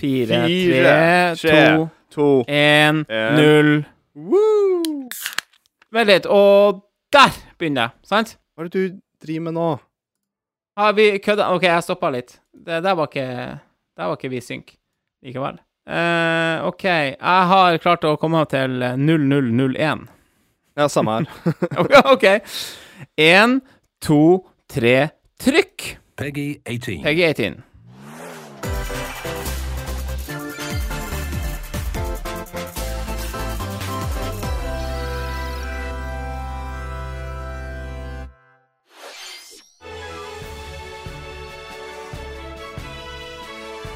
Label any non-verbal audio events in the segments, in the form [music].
Fire, Fire, tre, tre, to, To. én, En. null. Woo! Vent litt, og der begynner jeg, sant? Hva er det du driver med nå? Har vi kødda? OK, jeg stoppa litt. Det der var ikke Der var ikke vi synk likevel. Uh, OK, jeg har klart å komme til 0001. Ja, samme her. [laughs] OK. Én, to, tre, trykk! Peggy 18. Peggy 18.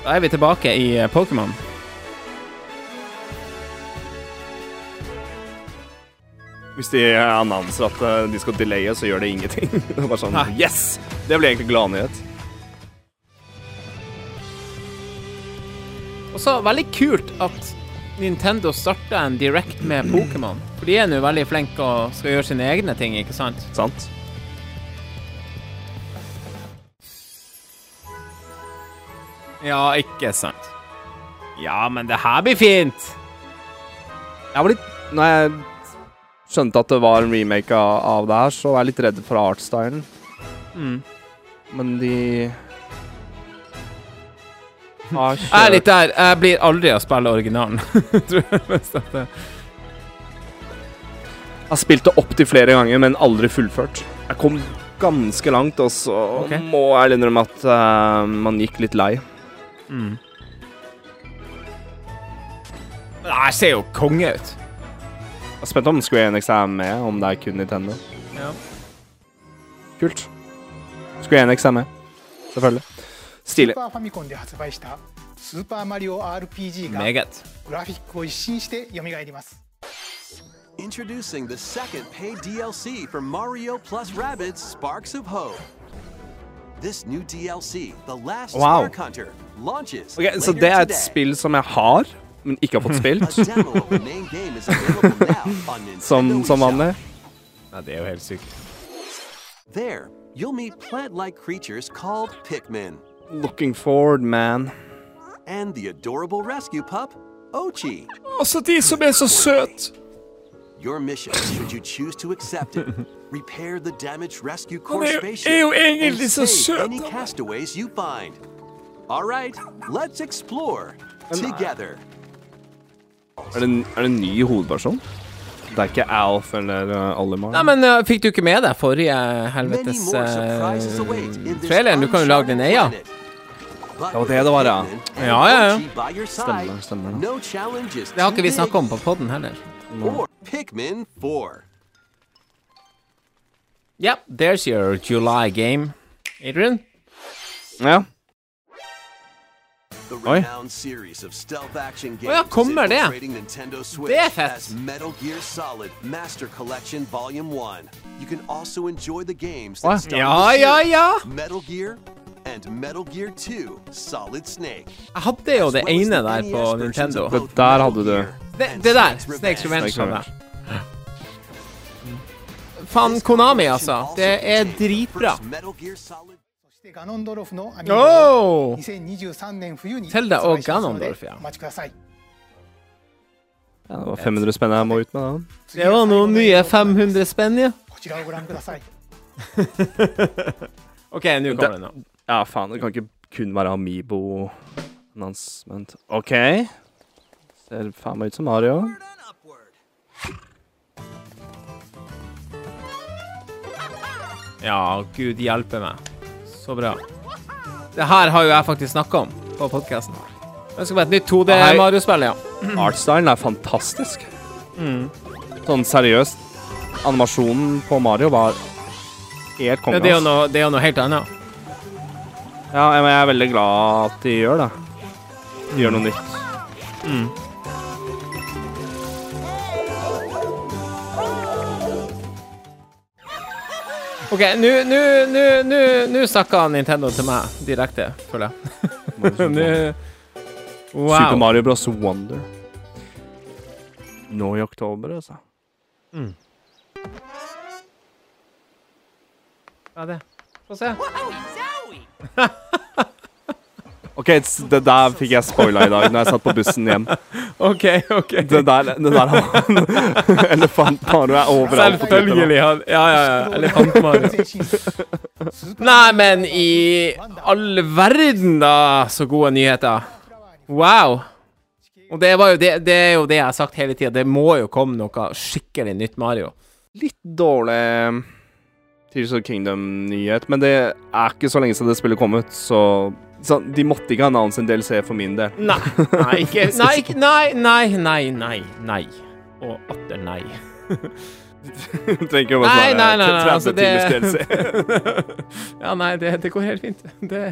Da er vi tilbake i eh, Pokémon. Hvis de annonser at eh, de skal delaye, så gjør det ingenting. [laughs] Det er bare sånn Nei. Yes! Det blir egentlig gladnyhet. Og så veldig kult at Nintendo starta en direct med Pokémon. For de er nå veldig flinke og skal gjøre sine egne ting, ikke sant? Sant? Ja, ikke sant. Ja, men det her blir fint. Jeg var litt Når jeg skjønte at det var en remake av, det her, så var jeg litt redd for artstylen. Mm. Men de [laughs] har Jeg er litt der. Jeg blir aldri å spille originalen. [laughs] Tror jeg mest at det Jeg har spilt det opptil flere ganger, men aldri fullført. Jeg kom ganske langt, og så okay. må jeg innrømme at uh, man gikk litt lei. Mm. Nei, ser jo konge ut. Jeg er spent om Square Enix er med, om det er kun Nintendo. Ja. Kult. Square Enix er med. Selvfølgelig. Stilig. Meget. Introducing the second paid DLC for Mario plus Rabbids Sparks of Hope. This new DLC, The Last Wow. Spark Hunter, launches Ok, så det er et spill som jeg har, men ikke har fått [laughs] spilt. [laughs] Som, som vanlig. Nei, det er jo helt sykt. There, you'll meet plant-like creatures called Pikmin Looking forward, man. and the adorable rescue pup, Ochi. Altså, de som er så søte! Your mission, should you choose to accept it, repair the damaged rescue core spaceship and så save any castaways you find. All right, let's explore together. Er det, en- er det en ny hovedperson? Det er ikke Alf eller uh, Olimar? Nei, men uh, fikk du ikke med deg forrige helvetes more uh, traileren? Du kan jo lage din egen. ja. Det var det det var, ja. Ja, ja, ja. Stemmer, stemmer. Det har ikke vi snakka om på poden heller. Or Pikmin 4. Ja, there's your July game. Adrian? Ja. The Oi. renowned series of stealth action games ja, kommer det. Nintendo Switch Det er fett. as Metal Gear Solid Master Collection Volume 1. You can also enjoy the games that Hva? started Ja, the ja, ja. Metal Gear and Metal Gear 2 Solid Snake. Jeg hadde jo as det ene the der NES på versions Nintendo. of Det both der Metal hadde du. Det, det der. Snakes Revenge. Faen, Konami, altså. Det er dritbra. Oh! Selda og Ganondorf, ja. ja. Det var 500 spenn jeg må ut med, da. Det var noen nye 500 spenn, ja. [laughs] OK, nå kommer det nå. Ja, faen. Det kan ikke kun være Amibo-announcement. OK. Ser faen meg ut som Mario. Ja, gud hjelpe meg. Så bra. Det her har jo jeg faktisk snakka om på podkasten. Ønsker meg et nytt 2D Mario-spill, ja. [clears throat] Artstylen er fantastisk. Sånn seriøst. Animasjonen på Mario var helt konge. Men det er jo noe, det er jo noe helt annet. Ja, jeg er veldig glad at de gjør det. De gjør noe nytt. OK, nå- snakka Nintendo til meg direkte, føler jeg. [laughs] wow. Super Mario Bros. Wonder. Nå i oktober, altså. Hva er det? Få se. [laughs] OK, det der fikk jeg spoila i dag når jeg satt på bussen hjem. [laughs] OK, ok Det der, det der han [laughs] Elefantmario er overalt. Selvfølgelig. Han, ja, ja, ja. Elefantmario. Nei, men i all verden, da, så gode nyheter. Wow. Og det, var jo, det, det er jo det jeg har sagt hele tida. Det må jo komme noe skikkelig nytt Mario. Litt dårlig um, Tears of Kingdom-nyhet, men det er ikke så lenge siden det spillet kom ut, så så de måtte ikke annonse en DLC for min del. Nei. Nei, ikke, [laughs] nei, nei, nei, nei, nei, nei. Og atter nei. Du trenger ikke å være nei, 30 altså, timers [laughs] DLC. Ja, nei, det, det går helt fint. Det,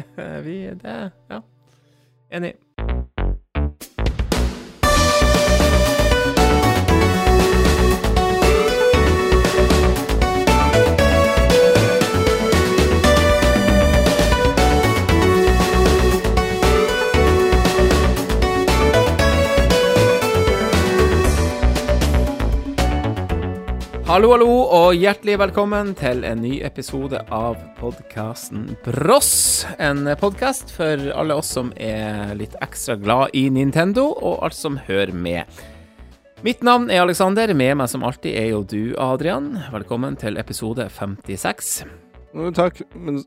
vi, det, ja. Enig. Hallo, hallo, og hjertelig velkommen til en ny episode av podkasten Bross. En podkast for alle oss som er litt ekstra glad i Nintendo, og alt som hører med. Mitt navn er Alexander, med meg som alltid er jo du, Adrian. Velkommen til episode 56. Takk, men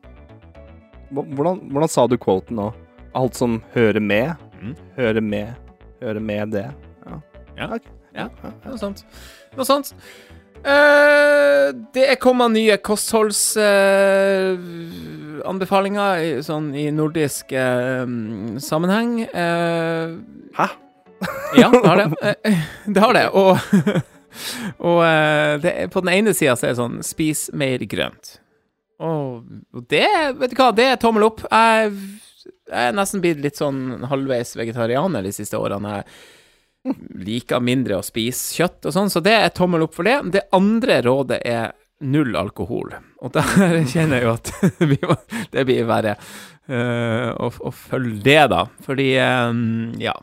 hvordan, hvordan sa du quoten nå? Alt som hører med? Mm. Hører med, hører med det. Ja. Ja. Takk. Ja, noe sånt. Noe sånt. Eh, det er kommet nye kostholdsanbefalinger sånn i nordisk uh, sammenheng. Eh, Hæ? [laughs] Ja, det har det. Eh, det har det. Og, [laughs] og eh, det er, på den ene sida så er det sånn Spis mer grønt. Og, og det, vet du hva, det er tommel opp. Jeg, jeg er nesten blitt litt sånn halvveis vegetarianer de siste årene. Jeg liker mindre å spise kjøtt og sånn, så det er tommel opp for det. Det andre rådet er null alkohol. Og der [laughs] kjenner jeg jo at [laughs] det blir verre eh, å, å følge det, da. Fordi, eh, ja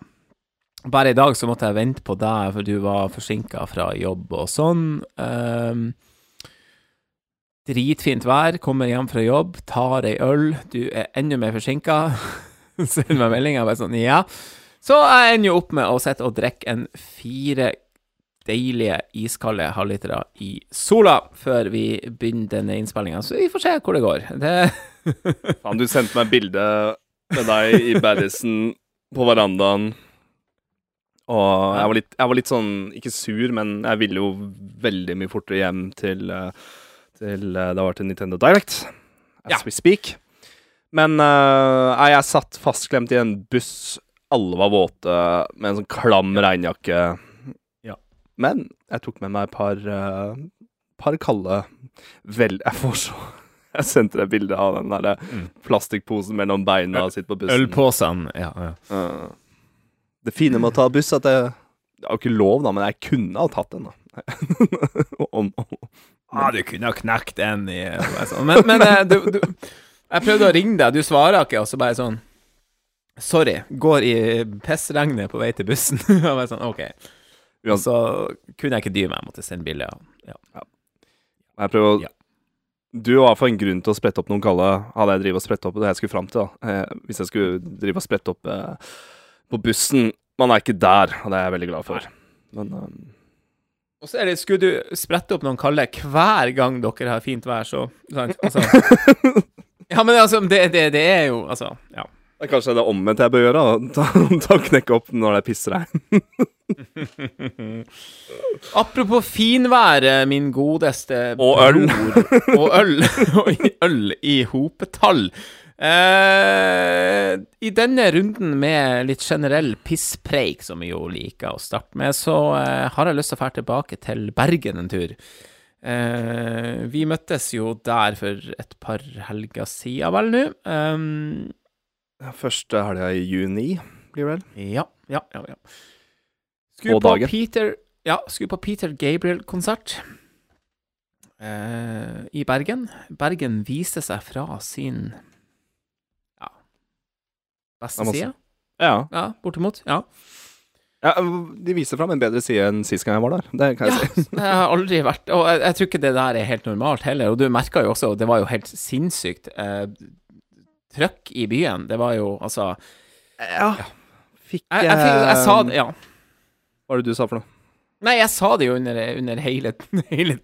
Bare i dag så måtte jeg vente på deg, for du var forsinka fra jobb og sånn. Eh, dritfint vær, kommer hjem fra jobb, tar ei øl, du er enda mer forsinka. [laughs] Send meg melding, jeg bare sånn, ja. Så jeg ender jo opp med å sitte og drikke en fire deilige iskalde halvlitere i sola før vi begynner denne innspillinga. Så vi får se hvor det går. Det [laughs] Faen, du sendte meg bilde med deg i Barrisen på verandaen. Og jeg var, litt, jeg var litt sånn, ikke sur, men jeg ville jo veldig mye fortere hjem til, eh, til eh, Det var til Nintendo Direct, as Ja. we speak. Men uh, jeg satt fastklemt i en buss. Alle var våte, med en sånn klam regnjakke. Ja. Men jeg tok med meg et par, uh, par kalde Vel, jeg får så [laughs] Jeg sendte deg bilde av den der Mm. plastikkposen mellom beina og sitte på bussen. Ølposen, ja. ja. Uh, det fine med å ta buss, at jeg Det jo ikke lov, da, men jeg kunne ha tatt den, da. [laughs] om, om, Ah, du kunne ha knekt den i Men, men eh, du, du Jeg prøvde å ringe deg, du svarer ikke, og så bare sånn Sorry, går i pissregnet på vei til bussen. [laughs] Jeg sånn, OK. Og så kunne jeg ikke dy meg, jeg måtte sende bilde Ja. ja. Jeg prøver å Ja. Du var for en grunn til å sprette opp noen kalde. Hadde jeg drevet og sprette opp det jeg skulle fram til, da. Eh, hvis jeg skulle drive og sprette opp eh, på bussen Man er ikke der, og det er jeg veldig glad for. Men um, Og så er det, skulle du sprette opp noen kalde hver gang dere har fint vær, så sant? Altså, [laughs] Ja, men altså, det, det, det er jo Altså, ja. Det er kanskje det omvendte jeg bør gjøre. [laughs] Ta, ta knekke opp når det er pissregn. [laughs] Apropos finvær, eh, min godeste Og øl. Og øl. [laughs] Og øl i hopetall. Eh, I denne runden med litt generell pisspreik, som vi jo liker å starte med, så eh, har jeg lyst til å dra tilbake til Bergen en tur. Eh, vi møttes jo der for et par helger siden, vel nå. Første helga i juni, blir det vel. ja, ja, ja. ja. Skulle på dagen. Peter Ja, skulle på Peter Gabriel-konsert eh, i Bergen. Bergen viste seg fra sin ja beste side. Ja. Ja, bortimot. Ja. ja. De viser fram en bedre side enn sist gang jeg var der. Det kan jeg ja. si. Jeg har aldri vært Og jeg, jeg tror ikke det der er helt normalt heller. Og du merka jo også, det var jo helt sinnssykt eh, trøkk i byen. Det var jo altså Ja. Fikk Jeg, jeg, fikk- jeg sa det, ja. Hva var det du sa for noe? Nei, jeg sa det jo under, under hele, [laughs] hele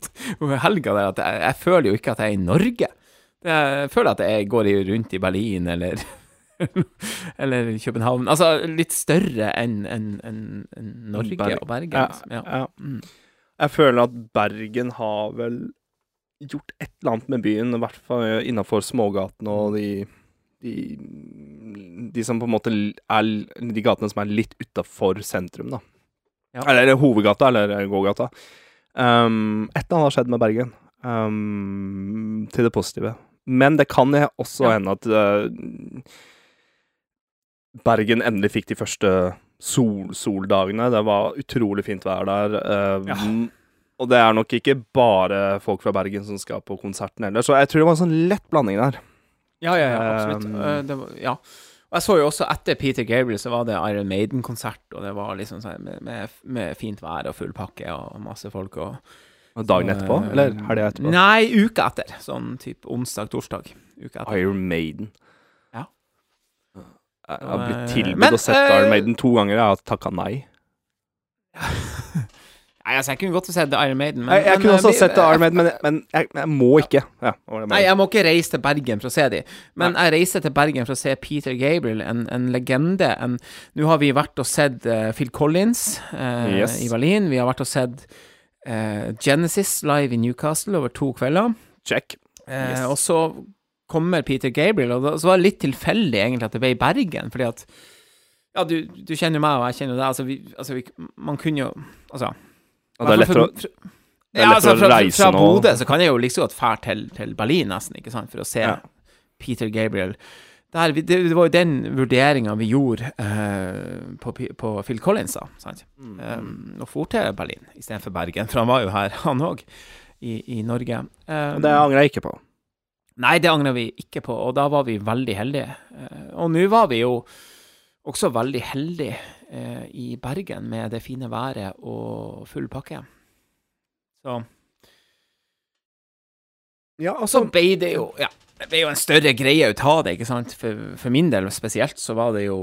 helga der, at jeg, jeg føler jo ikke at jeg er i Norge. Jeg føler at jeg går rundt i Berlin eller [laughs] Eller København. Altså litt større enn en, en, en Norge Berg- og Bergen. Liksom. Ja. ja. Mm. Jeg føler at Bergen har vel gjort et eller annet med byen, i hvert fall innafor smågatene og de, de De som på en måte er De gatene som er litt utafor sentrum, da. Ja. Eller hovedgata, eller gågata. Um, et eller annet har skjedd med Bergen. Um, til det positive. Men det kan også Ja. hende at uh, Bergen endelig fikk de første sol soldagene. Det var utrolig fint vær der. Uh, Ja. Og det er nok ikke bare folk fra Bergen som skal på konserten heller, så jeg tror det var en sånn lett blanding der. Ja, ja, ja, absolutt. Um, det var, ja. Og jeg så jo også etter Peter Gabriel, så var det Iron Maiden-konsert, og det var liksom sånn med, med, med fint vær og full pakke og masse folk og Og Dagen så, etterpå, eh, eller helga etterpå? Nei, uka etter. Sånn type onsdag-torsdag. Iron Maiden. Ja. Jeg har blitt Eh, tilbudt å sett eh, Iron Maiden to ganger, jeg har takka nei. [laughs] Nei, altså, jeg kunne godt sett Iron Maiden, men Jeg, jeg men, kunne eh, også vi- sett Iron Maiden, men, men jeg, jeg må ikke. Ja, Nei, jeg må ikke reise til Bergen for å se dem, men jeg reiser til Bergen for å se Peter Gabriel, en, en legende. En, Nå har vi vært og sett uh, Phil Collins uh, Yes. i Berlin. Vi har vært og sett uh, Genesis live i Newcastle over to kvelder. Check. Eh, Yes. Og så kommer Peter Gabriel, og da, så var det litt tilfeldig egentlig at det ble i Bergen, fordi at Ja, du, du kjenner jo meg, og jeg kjenner deg. Altså, vi, altså vi, man kunne jo Altså Og det er lettere å, det er ja, altså, fra, fra, fra. Bodø så kan jeg jo liksom godt fære til, til Berlin, nesten, ikke sant, for å se Ja. Peter Gabriel. Der, det, det var jo den vurderinga vi gjorde uh, på, på Phil Collins, da. Sant? Mm. Um, og for til Berlin istedenfor Bergen, for han var jo her, [laughs] han òg, i, i Norge. Um, det angrer jeg ikke på. Nei, det angrer vi ikke på, og da var vi veldig heldige. Uh, og nå var vi jo også veldig heldige i Bergen med det fine været og full pakke. Så Ja, så ble det jo Ja, det ble jo en større greie ut av det, ikke sant. For, for min del spesielt så var det jo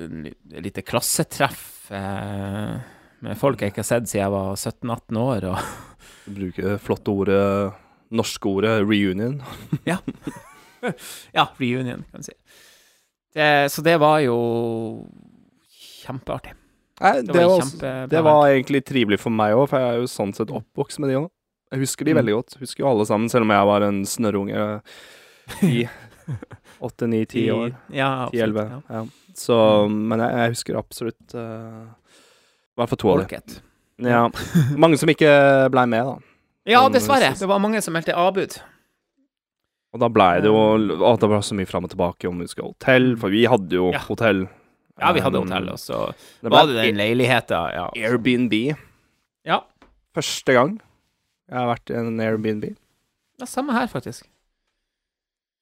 en et lite klassetreff eh, med folk jeg ikke har sett siden jeg var 17-18 år, og Bruke flotte ordet, norske ordet reunion. Ja, [laughs] reunion, kan du si. Det, så det var jo kjempeartig. Nei, Det det, var var, det var egentlig trivelig for meg òg, for jeg er jo sånn sett oppvokst med de òg. Jeg husker de Mm. veldig godt. Husker jo alle sammen, selv om jeg var en snørrunge i [laughs] åtte, ni, ti år. Ja, absolutt. 10, Ja. Ja. Så, men jeg, jeg husker absolutt uh, I hvert fall to av dem. Ja. [laughs] Mange som ikke blei med, da. Ja, dessverre. Det var mange som meldte avbud. Og da blei det jo Å, det var så mye fram og tilbake om vi skulle ha hotell, for vi hadde jo Ja. hotell. Ja, vi hadde Um, hotell, og så Det var det den leiligheten, ja. Airbnb. Ja. Første gang jeg har vært i en Airbnb. ja samme her, faktisk.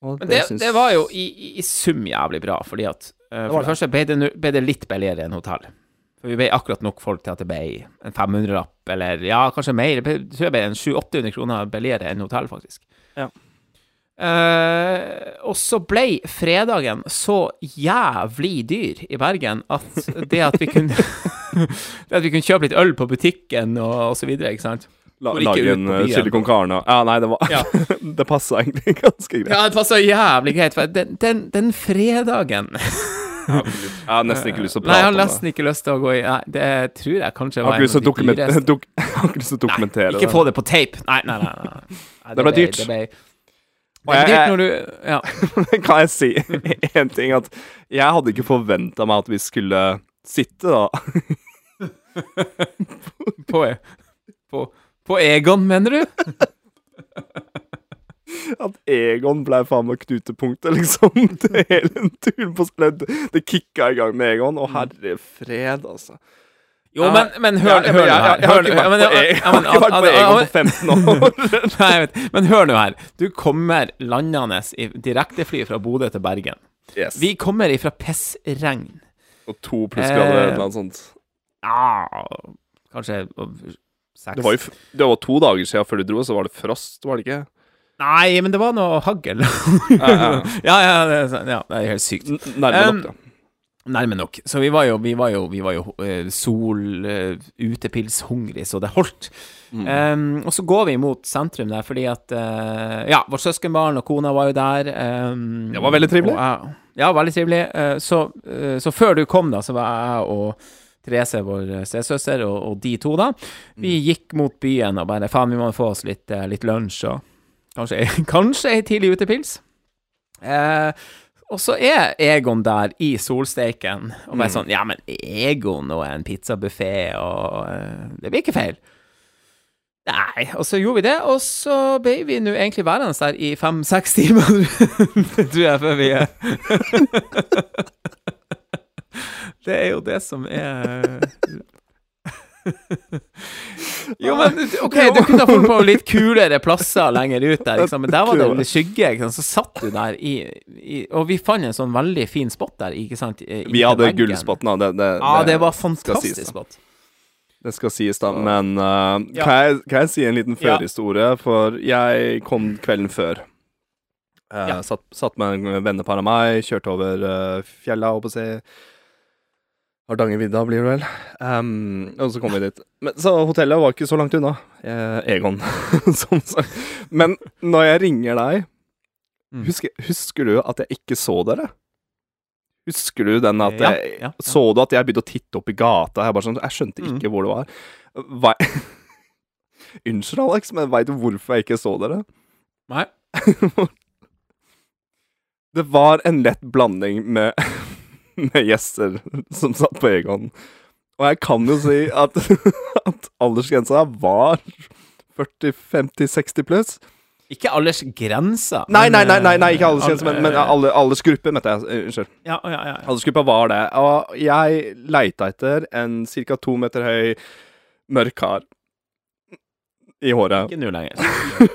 Og Men det, syns- det var jo i, i, i sum jævlig bra, fordi at uh, For det det. første ble det, ble det litt billigere enn hotell. For vi ble akkurat nok folk til at det ble en 500-lapp, eller ja, kanskje mer. Jeg tror jeg ble en 700-800 kroner billigere enn hotell, faktisk. Ja. Eh, og så ble fredagen så jævlig dyr i Bergen at det at vi kunne [laughs] Det at vi kunne kjøpe litt øl på butikken og, og så videre, ikke sant. La, lage en uh, chili con carne. Ja, nei, det var Ja. [laughs] Det passa egentlig ganske greit. Ja, det passa jævlig greit, for den, den, den fredagen [laughs] Jeg har nesten ikke lyst til å prate Nei, jeg har nesten ikke lyst til å gå i Nei, det tror jeg kanskje var en av de dyreste. dok har ikke lyst til å dokumentere det. ikke få det på tape. Nei, nei, nei. nei. nei Det ble dyrt. Det ble, Og jeg- jeg- du Ja. [laughs] kan jeg si [laughs] én ting? At jeg hadde ikke forventa meg at vi skulle sitte, da. [laughs] På, på, på Egon, mener du? At Egon ble faen meg knutepunktet, liksom. Det hele turen på spledd. Det kicka i gang med Egon. Å, herre fred, altså. Jo, men, men hør, Ja, hør hør nå her. jeg, har ikke vært på Egon, ja, jeg har men- ikke vært på Egon på 15 år. [laughs] Nei, jeg vet. Men hør nå her. Du kommer landende i direktefly fra Bodø til Bergen. Yes. Vi kommer ifra pissregn. Og to plussgrader Eh, eller noe sånt. Ja, kanskje seks Det var jo det var to dager siden før du dro, så var det frost, var det ikke? Nei, men det var noe hagl. Ja, ja. ja, [laughs] ja, det er, helt sykt. Nærme nok, da. Nærme nok. Så vi var jo, vi var jo, vi var jo uh, sol, uh, utepilshungrig, så det holdt. Mm. Um, og så går vi mot sentrum der, fordi at uh, Ja, vårt søskenbarn og kona var jo der. Um, Det var veldig trivelig. og ja, veldig trivelig. Eh, så, eh, så før du kom, da, så var jeg og Therese, vår stesøster, og, og de to, da. Vi gikk mot byen og bare Faen, vi må få oss litt, eh, litt lunsj og kanskje, [laughs] kanskje ei tidlig utepils. Eh, og så er Egon der i solsteiken, og bare sånn Ja, men Egon og en pizzabuffé og uh, Det blir ikke feil. Nei, og så gjorde vi det, og så ble vi nå egentlig værende der i fem-seks timer, [laughs] tror jeg, før vi [laughs] Det er jo det som er Jo, men OK, du kunne ha funnet på litt kulere plasser lenger ut der, liksom. men der var det jo litt skygge. Sant? Så satt du der i, i Og vi fant en sånn veldig fin spot der, ikke sant? i- Vi hadde gullspotten, da. Det, det, Ja, det var sies, fantastisk da. spot. Det skal sies, da. Men uh, Ja. kan, jeg, kan jeg si en liten Ja. førhistorie? For jeg kom kvelden før. Uh, satt, satt med en vennepar av meg, kjørte over uh, fjella, holdt på å si. Hardangervidda blir det vel. Um, og så kom vi dit. Men, så hotellet var ikke så langt unna. Eh, Egon, [laughs] som sagt. Men når jeg ringer deg Mm. husker, husker du at jeg ikke så dere? Husker du den at jeg ja, ja. Så du at jeg begynte å titte opp i gata? Jeg, bare sånn, jeg skjønte Mm. ikke hvor det var. Hva- [laughs] Unnskyld, Alex, men veit du hvorfor jeg ikke så dere? Nei. [laughs] Det var en lett blanding med, med gjester som satt på Egon. Og jeg kan jo si at, [laughs] at aldersgrensa var 40-50-60 pluss. Ikke aldersgrensa. Nei, nei, nei, nei, nei eh, ikke aldersgrensa, men, men eh, aldersgruppe, mente jeg. Eh, Unnskyld. Ja, ja, ja. ja. Aldersgruppa var det. Og jeg leita etter en ca. to meter høy mørk kar i håret. Ikke nå lenger.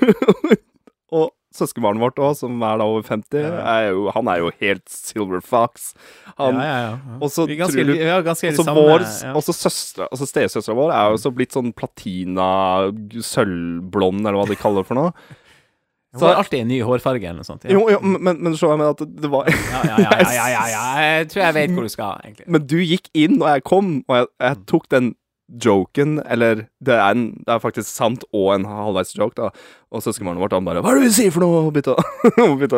[laughs] [laughs] og søskenbarnet vårt òg, som er da over 50, er jo, han er jo helt silver fox. Han, ja, ja, ja. Og så vi er ganske, du vi er ganske Også samme vår, ja. også søstre, altså stesøstera vår er jo også blitt sånn platina, sølvblond, eller hva de kaller det for noe. Så det er alltid en ny hårfarge eller noe sånt. Ja. Jo, jo, men, men så jeg mener at det var Ja, ja, ja, ja, ja, ja. Jeg tror jeg vet hvor du skal, egentlig. Men du gikk inn, og jeg kom, og jeg, jeg tok den joken, eller det er, en, det er faktisk sant og en halvveis joke, da. Og søskenbarnet vårt han bare 'Hva er det du sier for noe?' Og begynte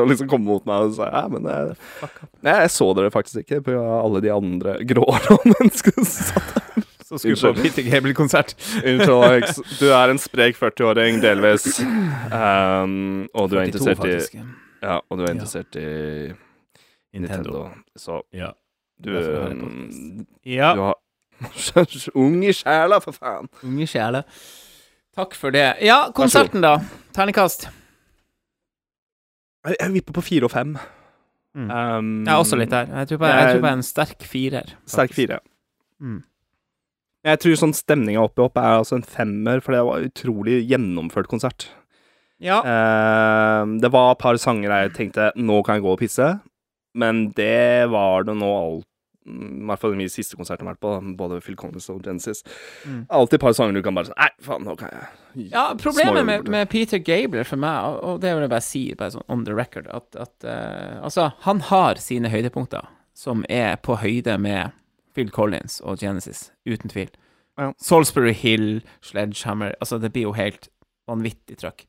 å, [laughs] liksom komme mot meg og sa ja, men jeg, jeg, jeg så dere faktisk ikke på alle de andre gråhåra [laughs] menneskene som satt der. Så skulle på Peter Gable-konsert. Unnskyld, Alex. Du er en sprek 40-åring, delvis. Um, og du er 42, interessert i. Ja, og du er Ja. interessert i Nintendo. Så Ja. du, um, ja. du har Ung i sjela, for faen. Unge sjeler. Takk for det. Ja, konserten, da. Terningkast. Jeg, jeg vipper på fire og fem. Mm. Um, Jeg er også litt der. Jeg tror på, jeg tror på en sterk firer. Sterk fire. Mm. Jeg tror sånn stemninga oppe opp er altså en femmer, for det var utrolig gjennomført konsert. Ja. Uh, det var et par sanger jeg tenkte nå kan jeg gå og pisse, men det var det nå alt I hvert fall de siste konsertene jeg har vært på, både Phil Collins og Genesis. Mm. Alltid et par sanger du kan bare sånn Nei, faen, nå kan jeg Ja, problemet med, med Peter Gabler for meg, og, det vil jeg bare si bare sånn on the record, at, at uh, altså, han har sine høydepunkter som er på høyde med Phil Collins og Genesis, uten tvil. Ja. Salisbury Hill, Sledgehammer Altså, det blir jo helt vanvittig trøkk.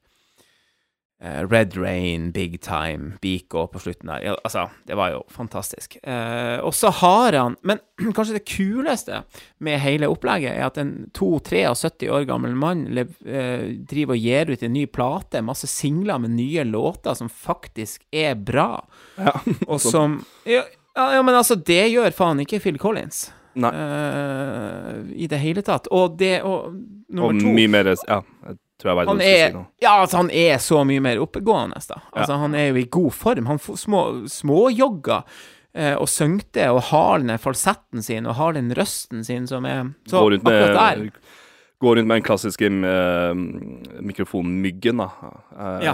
Eh, Red Rain, Big Time, Biko på slutten der. Ja, altså, det var jo fantastisk. Eh, og så har han Men [clears throat] kanskje det kuleste med hele opplegget er at en 2-73 år gammel mann lev, eh, driver og gir ut en ny plate, masse singler med nye låter som faktisk er bra, Ja. [laughs] og som ja, ja, men altså, det gjør faen ikke Phil Collins. Nei. eh, I det hele tatt. Og det Og nummer Og to mye mer Ja, jeg han er, ja, altså, han er så mye mer oppegående, da. Altså, Han er jo i god form. Han får små, småjogger eh, og syngte og har den falsetten sin og har den røsten sin som er Så Går rundt akkurat der går rundt med den klassiske eh, mikrofonmyggen, da. Eh, Ja.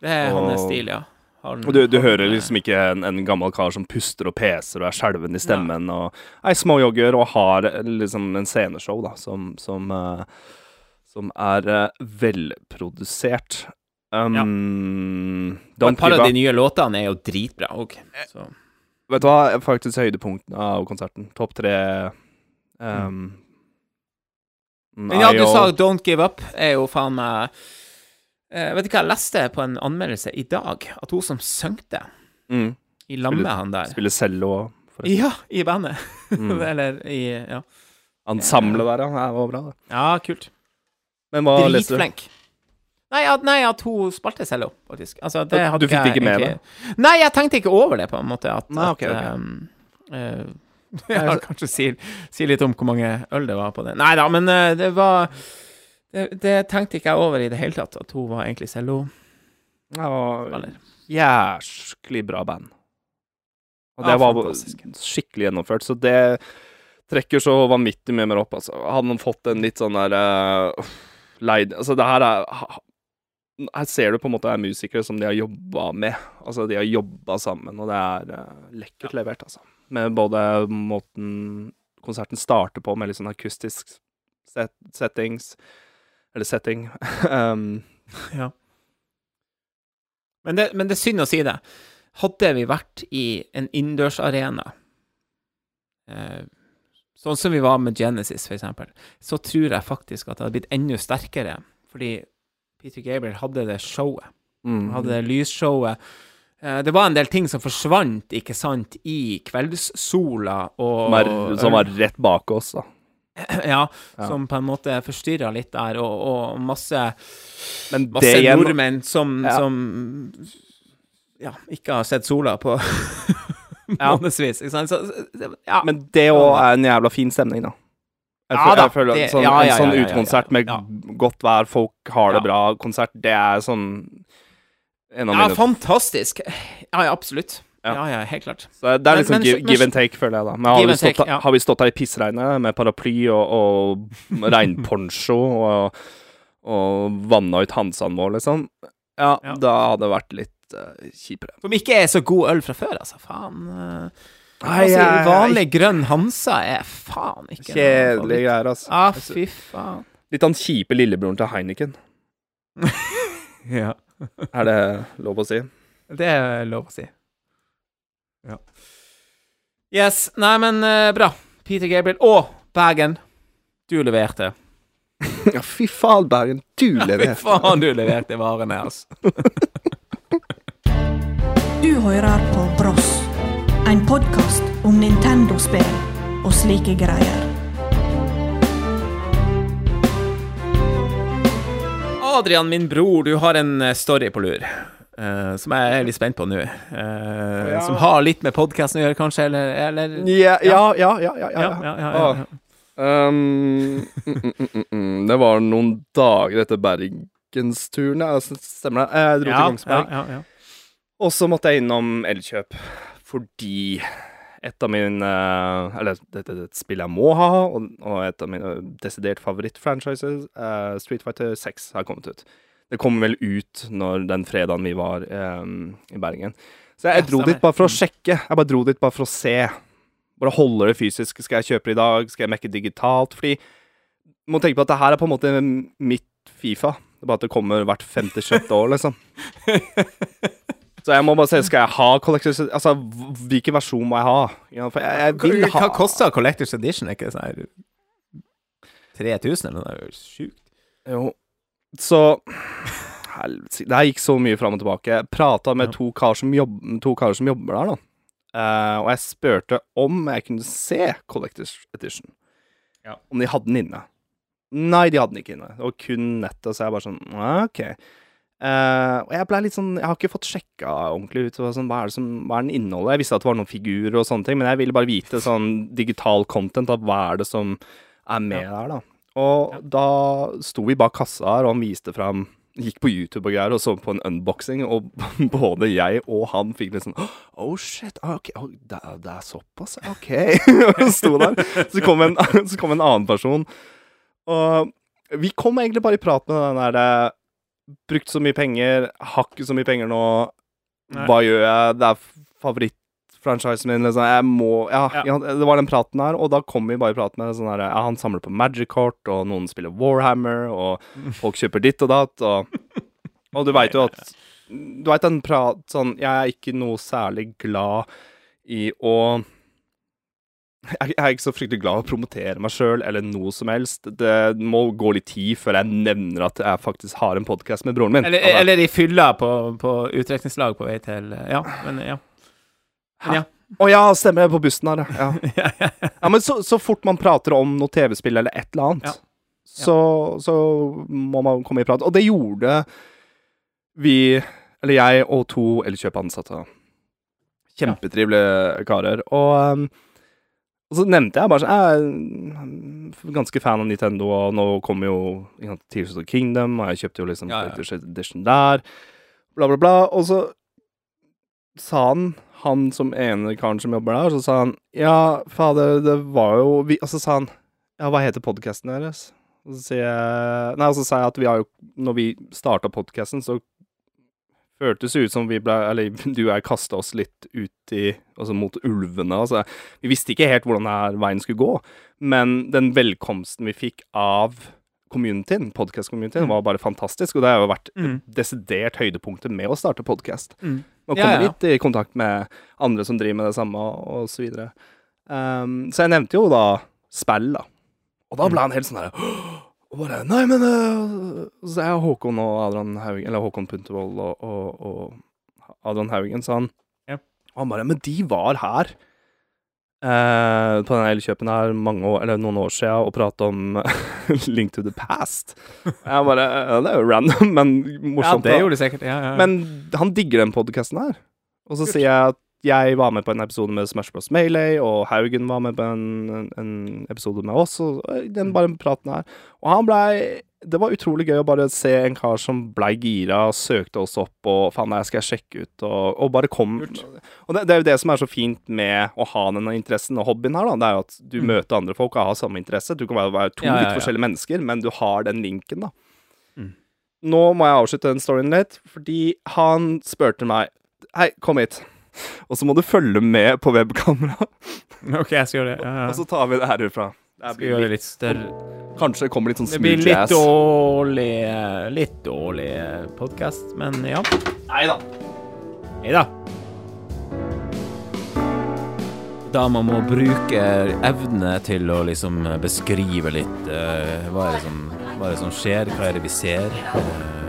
det er og- hans stil, ja. Og du, du hører liksom ikke en, en gammel kar som puster og peser og er skjelven i stemmen, og er småjogger og har eh, liksom en sceneshow, da, som, som, eh, som er uh, velprodusert. Um, ja. Et par av de nye låtene er jo dritbra òg. Vet du hva, faktisk høydepunktene av konserten. Topp tre um, Men ja, du sa 'Don't Give Up' er jo faen meg uh, Vet du hva, jeg leste på en anmeldelse i dag at hun som sang det, mm. i lag med han der Spiller cello forresten. Ja, i bandet. Mm. [laughs] Eller i Ja, Ensemblet der, ja. Det var bra, det. ja kult. Men hva leste du? Dritflink. Nei, at, nei, at hun spilte cello, faktisk. Altså, det Du fikk det ikke med deg? Nei, jeg tenkte ikke over det, på en måte. At, Nei, ok, at, ok. um, uh, ja, kanskje si, si litt om hvor mange øl det var på det. Nei da, men eh, det var det, det tenkte ikke jeg over i det hele tatt, at hun var egentlig cello. Eller? jæsklig bra band. Og det Ja, var fantastisk. skikkelig gjennomført, så det trekker så vanvittig mye mer opp, altså. Hadde man fått en litt sånn der eh, leid Altså, det her er Her ser du på en måte er musikere som de har jobba med. Altså, de har jobba sammen, og det er uh, lekkert levert, altså. Med både måten konserten starter på, med litt sånn akustisk set settings Eller setting. [laughs] um, Ja. Men det, men det er synd å si det. Hadde vi vært i en innendørsarena, eh, sånn som vi var med Genesis, eksempel, så tror jeg faktisk at det hadde blitt enda sterkere, fordi Peter Gabriel hadde det showet. mm. Hadde det lysshowet. Eh, det var en del ting som forsvant, ikke sant, i kveldssola og som, er, som var rett bak oss, da. [clears throat] Ja, Ja. som på en måte forstyrra litt der, og, og masse Men Masse nordmenn som, Ja. som ja, ikke har sett sola på [laughs] [laughs] månedsvis, ikke sant? Så, ja. Men det òg er en jævla fin stemning, da. Jeg, Ja da, jeg føler det- sånn, ja, ja, En sånn utekonsert med godt vær, folk har det bra, konsert, det er sånn En av ja, fantastisk. Ja, ja, absolutt. Ja. Ja, helt klart. Så Det er liksom men- give, men- give and take, føler jeg, da. Men har, vi stått, take, har vi stått her i pissregnet med paraply og, og regnponcho og, og vanna ut hansene våre, liksom, ja, Ja. da hadde det vært litt eh, kjipere. Som ikke er så god øl fra før, altså. Faen. eh. Nei, altså, jeg- vanlig grønn Hansa er faen ikke Kjedelige greier, altså. Ah, fy faen. Litt han kjipe lillebroren til Heineken. [laughs] Ja. Er det lov å si? Det er lov å si. Ja. Yes. Nei, men uh, bra. Peter Gabriel og Bergen. Du leverte. Ja, fy faen, Bergen. Du [laughs] leverte Fy faen, du leverte varene, altså. [laughs] Du hører på Bross, en podkast om Nintendo-spill og slike greier. Adrian, min bror, du har en eh, story på lur. eh, som jeg er litt spent på nå. Eh, Ja. Som har litt med podkasten å gjøre, kanskje? Eller, eller? Ja, ja, ja, ja, ja, Ja, ja, ja, ja, ja. Um, mm, mm, mm, mm. Det var noen dager etter bergensturen, ja, s- stemmer det? Jeg dro til Kongsberg. ja, ja, ja. Og så måtte jeg innom Elkjøp, fordi et av mine Eller dette er et spill jeg må ha, og, og et av mine desidert favorittfranchises, uh, Street Fighter 6, har kommet ut. Det kom vel ut når den fredagen vi var um, i Bergen. Så jeg jeg dro dit bare for å sjekke. Jeg bare dro dit bare for å se. Bare holde det fysisk. Skal jeg kjøpe det i dag? Skal jeg mekke digitalt? Fordi du må tenke på at det her er på en måte mitt Fifa. Det er bare at det kommer hvert femte-sjette år, liksom. [laughs] Så jeg må bare se, skal jeg ha Collectors Altså, hvilken versjon må jeg ha? Ja, for jeg, jeg vil ha Hva koster Collectors Edition? Er ikke det sånn her 3000 eller noe? Det er jo sjukt. Jo. Så Helvete. Det her gikk så mye fram og tilbake. Jeg prata med Ja. to karer som, jobb, to karer som jobber der, da. Uh, og jeg spurte om jeg kunne se Collectors Edition. Ja. Om de hadde den inne. Nei, de hadde den ikke inne. Det var kun nettet, så jeg bare sånn «Ah, OK. Eh, og jeg ble litt sånn Jeg har ikke fått sjekka ordentlig ut sånn, hva, er det som, hva er den innholdet. Jeg visste at det var noen figurer og sånne ting, men jeg ville bare vite sånn digital content av hva er det som er med der, da. Og Ja. da sto vi bak kassa her, og han viste fram Gikk på YouTube og greier og så på en unboxing, og [laughs] både jeg og han fikk litt sånn Oh shit, ah, ok, oh, det, er- det er såpass, ok. [laughs] Og sto der. Så kom, en, [laughs] så kom en annen person, og vi kom egentlig bare i prat med den der Brukt så mye penger, har ikke så mye penger nå. Nei. Hva gjør jeg? Det er favorittfranchisen min. Liksom. Jeg må ja, Ja. ja, det var den praten her, og da kom vi bare i prat med sånn her ja, Han samler på Magic-kort, og noen spiller Warhammer, og [laughs] folk kjøper ditt og datt, og Og du veit jo at Du veit den prat sånn Jeg er ikke noe særlig glad i å jeg, er ikke så fryktelig glad i å promotere meg sjøl eller noe som helst. Det må gå litt tid før jeg nevner at jeg faktisk har en podkast med broren min. Eller, Altså, eller i fylla på, på utdrikningslag på vei til Ja, men ja. Men ja. Å ja, stemmer det, på bussen her, [laughs] ja. ja. ja men så, så fort man prater om noe TV-spill eller et eller annet, Ja. Så, så må man komme i prat. Og det gjorde vi, eller jeg og to Elkjøp-ansatte. Kjempetrivelige karer. Og, um, og så nevnte jeg bare sånn Jeg er ganske fan av Nintendo, og nå kommer jo Tears of the Kingdom, og jeg kjøpte jo liksom Ja, ja. Edition der, bla, bla, bla. Og så sa han, han som ene karen som jobber der, så sa han Ja, fader, det var jo vi, Og så sa han Ja, hva heter podkasten deres? Og så sier jeg Nei, og så sa jeg at vi har jo Når vi starta podkasten, så føltes ut som vi ble Eller [laughs] du og jeg kasta oss litt ut i Altså mot ulvene. Altså, vi visste ikke helt hvordan denne veien skulle gå, men den velkomsten vi fikk av communityen, podkast-communityen, var bare fantastisk, og det har jo vært Mm. desidert høydepunktet med å starte podkast. Mm. Å komme ja. litt i kontakt med andre som driver med det samme, og så videre. Um, så jeg nevnte jo da spill, da. Og da ble han helt sånn der Og bare Nei, men uh, Så er Håkon og Adrian Haugen Eller Håkon Puntervold og, og, og Adrian Haugen, sa han. Ja. Og han bare Men de var her. uh, på den Elkjøpen her mange år, eller noen år siden og prate om [laughs] Link to the Past. Jeg bare uh, Det er jo random, men ja, morsomt. det gjorde det sikkert. Ja, ja. Men han digger den podkasten her. Og så sier jeg at jeg var med på en episode med Smash Bros. Melee, og Haugen var med på en, en, episode med oss, og den bare praten her. Og han blei Det var utrolig gøy å bare se en kar som blei gira, søkte oss opp og faen, her skal jeg sjekke ut, og, og bare kom. Og det, det er jo det som er så fint med å ha denne interessen og hobbyen her, da. Det er jo at du møter andre folk og har samme interesse. Du kan være, være to Ja, ja, litt forskjellige mennesker, men du har den linken, da. Mm. Nå må jeg avslutte den storyen litt, fordi han spurte meg Hei, kom hit. Og så må du følge med på webkamera, OK, jeg skal gjøre det. Ja, ja. og så tar vi det herfra. Det Skal gjøre det litt større. Kanskje det kommer litt sånn Det blir litt jazz. dårlig Litt dårlig podkast, men ja. Nei da. Nei da. Da man må bruke evne til å liksom beskrive litt uh, hva, er det som, hva er det som skjer, hva er det vi ser. eh,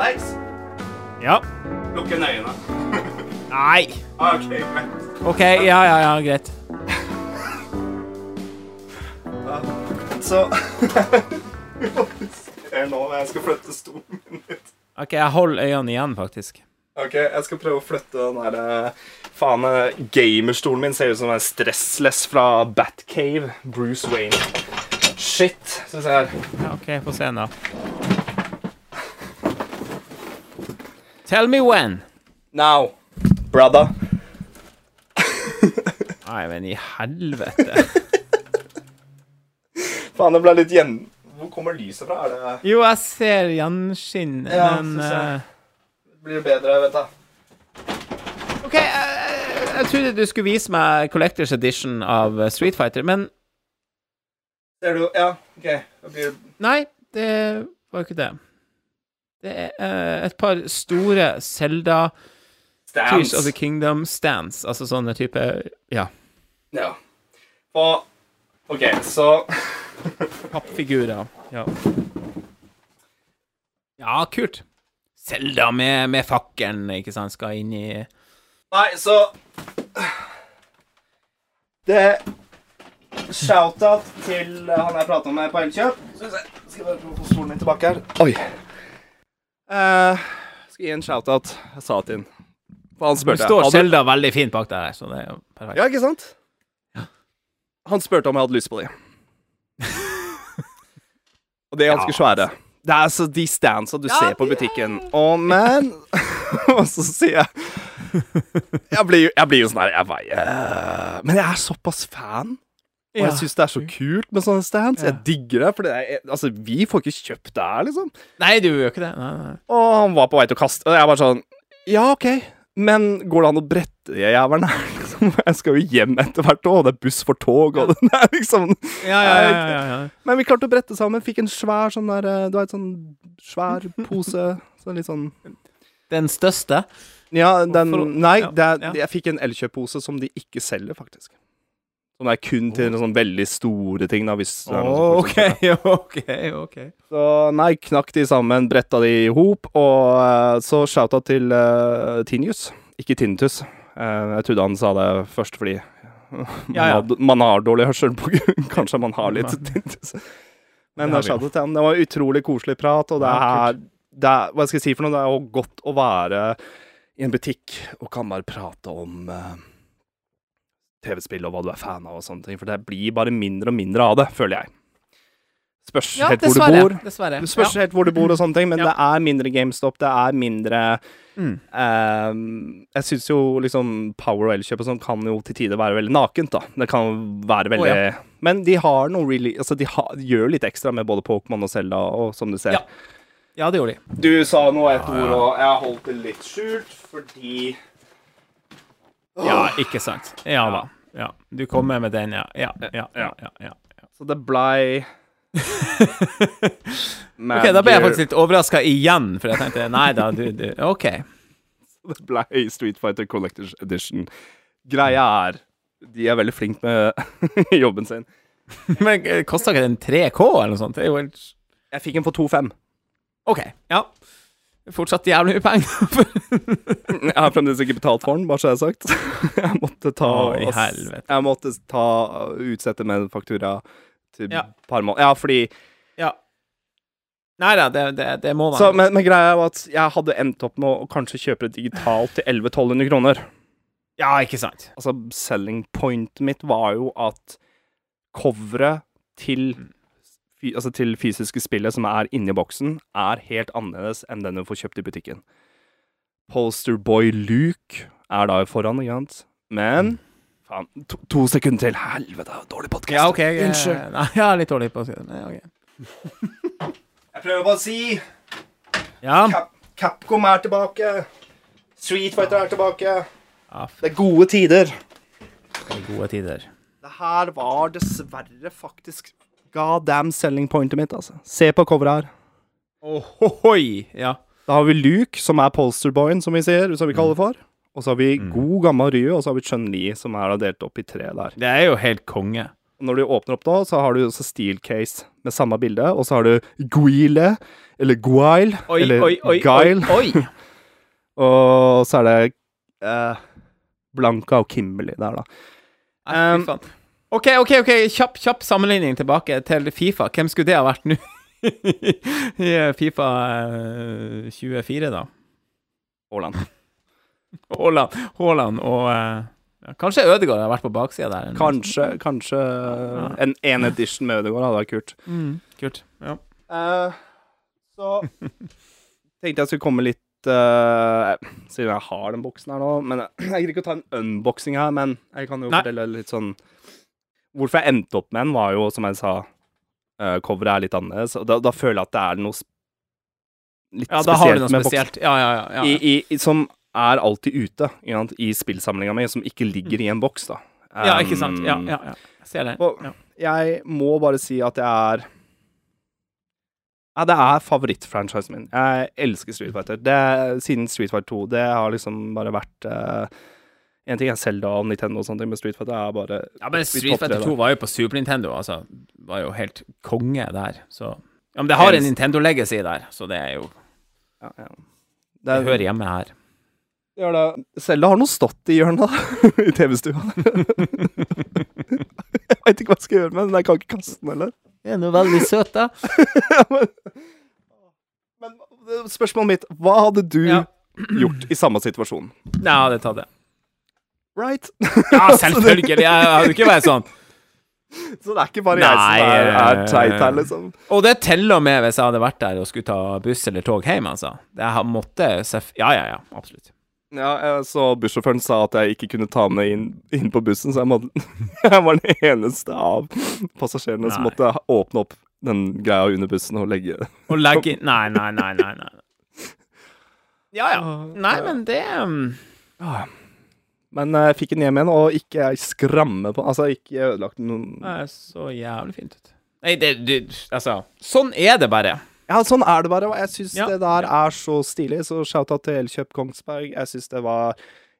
Alex, ja. lukk øynene. [laughs] Nei. OK, greit. OK, ja, ja, ja, greit. Så [laughs] Jeg nå jeg skal flytte stolen min litt. OK, jeg holder øynene igjen, faktisk. Ok, jeg skal prøve å flytte den der eh, Faen, eh, gamerstolen min ser ut som en stressless fra Batcave. Bruce Wayne. Shit. Skal vi se her. Ja, OK, få se nå. Tell me when. Now, brother. [laughs] Nei, men i helvete. [laughs] Faen, det ble litt gjen... Hvor kommer lyset fra? Er det Jo, jeg ser gjenskinn, Ja, men ser jeg eh, Blir det bedre, vet du? OK, jeg, jeg trodde du skulle vise meg Collectors Edition av eh, Street Fighter, men Ser du? Ja, OK. Da blir det nei, det var jo ikke det. Det er eh, et par store Zelda Tears of the Kingdom stands, altså sånne type Ja, Ja. Og OK, så [laughs] pappfigurer. Ja. Ja, kult. Zelda med, med fakkelen, ikke sant, skal inn i Nei, så Det Shout-out til han jeg prata med på Elkjøp. Skal vi. Bare prøve å få stolen min tilbake her. Oi. Eh, skal gi en shout-out. Jeg sa til han. For han Det spurte står hadde- Zelda veldig fint bak der, så det er jo perfekt. Ja, ikke sant? Han spurte om jeg hadde lyst på de. Og de er ganske Ja. svære. Det er altså de standsa du ser på butikken. Å, men [laughs] Og så sier jeg Jeg blir, jo- jeg blir jo sånn her Jeg «Øh». Men jeg er såpass fan. Og jeg syns det er så kult med sånne stands. Jeg digger det. For det er, altså, vi får ikke kjøpt det her, liksom. Nei, du gjør ikke det. Nei, nei. Og han var på vei til å kaste Og jeg bare sånn Ja, OK, men går det an å brette de jævlene her? [laughs] Liksom? jeg skal jo hjem etter hvert òg, det er buss for tog, og det er liksom Ja, ja, ja. Men vi klarte å brette sammen. Fikk en svær sånn der eh, Du vet, sånn svær pose. Sånn litt sånn Den største. Ja, den Nei, det jeg fikk en Elkjøp-pose som de ikke selger, faktisk. Som er kun til sånn veldig store ting, da, hvis det er noen Oh, OK. [laughs] OK, OK. Så nei, knakk de sammen, bretta de i hop, og uh, så shouta til uh, Tinius, ikke Tinnitus. Uh, jeg trodde han sa det først fordi man, [laughs] Ja, ja. Har, man har dårlig hørsel. På, grunn [laughs] kanskje man har litt tinnitus. Men Det shouta til han. Det var utrolig koselig prat, og det er, det er Hva skal jeg si for noe? Det er jo godt å være i en butikk og kan bare prate om eh, TV-spill og hva du er fan av og sånne ting, for det blir bare mindre og mindre av det, føler jeg. Spørs Ja, helt hvor du bor. Dessverre. Det spørs helt hvor du bor og sånne ting, men Ja. det er mindre GameStop, det er mindre Mm. ehm, Jeg syns jo liksom Power og Elkjøp og sånn kan jo til tider være veldig nakent, da. Det kan være veldig oh, ja. Men de har noe really Altså, de, har, gjør litt ekstra med både Pokémon og Zelda, og som du ser. Ja. Ja, det gjorde de. Du sa nå et Ja, ord, og jeg holdt det litt skjult fordi Ja, ikke sant. Ja da. Ja. Du kommer med den, ja. Ja, ja, ja. ja. Så det blei [laughs] OK, da ble jeg faktisk litt overraska igjen, for jeg tenkte nei da, du, du OK. [laughs] Det blei Street Fighter Collectors Edition. Greia er De er veldig flinke med [laughs] jobben sin. Men kosta ikke den 3K eller noe sånt? Det er jo helt Jeg fikk den for 2,5. OK, ja. Fortsatt jævlig mye penger. [laughs] Jeg har fremdeles ikke betalt for den, bare så jeg har sagt. [laughs] Jeg måtte ta Å. Jeg måtte ta utsette med faktura til Ja. par måneder. Ja, fordi ja. Nei da, det, det, det må man. så, men, men greia var at jeg hadde endt opp med å kanskje kjøpe det digitalt til 1100-1200 kroner. Ja, ikke sant. Altså, selling pointet mitt var jo at coveret til fy- Altså til fysiske spillet som er inni boksen, er helt annerledes enn den du får kjøpt i butikken. Posterboy Luke er da foran, ikke sant? Men Faen, to, to sekunder til. Helvete, dårlig podkast. Ja, okay, eh, Unnskyld. [laughs] Nei, jeg er litt dårlig på å si det. Nei, okay. Jeg prøver bare å si Ja. Cap Capcom er tilbake. Street Fighter er tilbake. ja. Det er gode tider. det er Gode tider. Det her var dessverre faktisk god damn selling pointet mitt, altså. Se på coveret her. Ohoi! Ja. Da har vi Luke, som er polsterboyen, som vi sier, som vi kaller for. Og så har vi god, gammel Ryu, og så har vi Chun-Li, som er delt opp i tre der. Det er jo helt konge. Og når du åpner opp da, så har du også Steel Case med samme bilde, og så har du Guile, eller Guile, Oi, eller oi, oi, Guile, oi, oi. [laughs] og så er det eh, Blanca og Kimberley der, da. Nei, fy Um, faen. OK, OK, ok, kjapp, kjapp sammenligning tilbake til Fifa. Hvem skulle det ha vært nå? [laughs] I Fifa eh, 24, da. Haaland. Haaland, Haaland og eh, ja, Kanskje Ødegaard har vært på baksida der. noe Kanskje, ja. en, en edition med Ødegaard hadde vært kult. Mm, kult. Ja. Uh, så tenkte jeg skulle komme litt uh, Siden jeg har den boksen her nå Men [clears throat] Jeg gidder ikke å ta en unboxing her, men jeg kan jo Nei. fortelle litt sånn Hvorfor jeg endte opp med den, var jo, som jeg sa uh, Coveret er litt annerledes, og da, da føler jeg at det er noe litt ja, da har du noe spesielt. Ja, ja, ja. ja. I, i, som er alltid ute sant, i spillsamlinga mi, som ikke ligger i en boks, da. ja, ikke sant. Ja, Um, ja, ja. Jeg ser det. og- Ja. jeg må bare si at jeg er Ja, det er favorittfranchisen min. Jeg elsker Street Fighter. Det, siden Street Fighter 2. Det har liksom bare vært uh, En ting er Zelda og Nintendo og sånne ting, men Street Fighter er bare Ja, men Street Fighter 2 var jo på Super Nintendo, altså. Var jo helt konge der, så Ja, men det har en Nintendo-legacy der, så det er jo ja, ja. Det Det er, hører hjemme her. gjør det. Zelda har nå stått i hjørnet [laughs] i TV-stua. jeg veit ikke hva jeg skal gjøre med den. Jeg kan ikke kaste den heller. Det er nå veldig søt, da. [laughs] men, men spørsmålet mitt Hva hadde du Ja. gjort i samme situasjon? Ja, det tatt det. Right? Ja, [laughs] selvfølgelig. Jeg hadde ikke vært sånn. Så det er ikke bare jeg som er, er eh, teit her, liksom. Og det teller med hvis jeg hadde vært der og skulle ta buss eller tog hjem, altså. Det Jeg måtte. Ja, ja, ja. Absolutt. Ja, så bussjåføren sa at jeg ikke kunne ta med inn, inn på bussen, så jeg, måtte, [laughs] jeg var den eneste av passasjerene som måtte åpne opp den greia under bussen og legge Og legge Nei, nei, nei, nei. nei. [laughs] Ja, ja. Nei, men det um, Men eh, jeg fikk den hjem igjen, og ikke skramme på Altså, ikke ødelagt noen er så jævlig fint ut. Nei, det det Altså, sånn er det bare. Ja, sånn er det bare, og jeg syns Ja. det der er så stilig. Så shout-out til Elkjøp Kongsberg. Jeg syns det var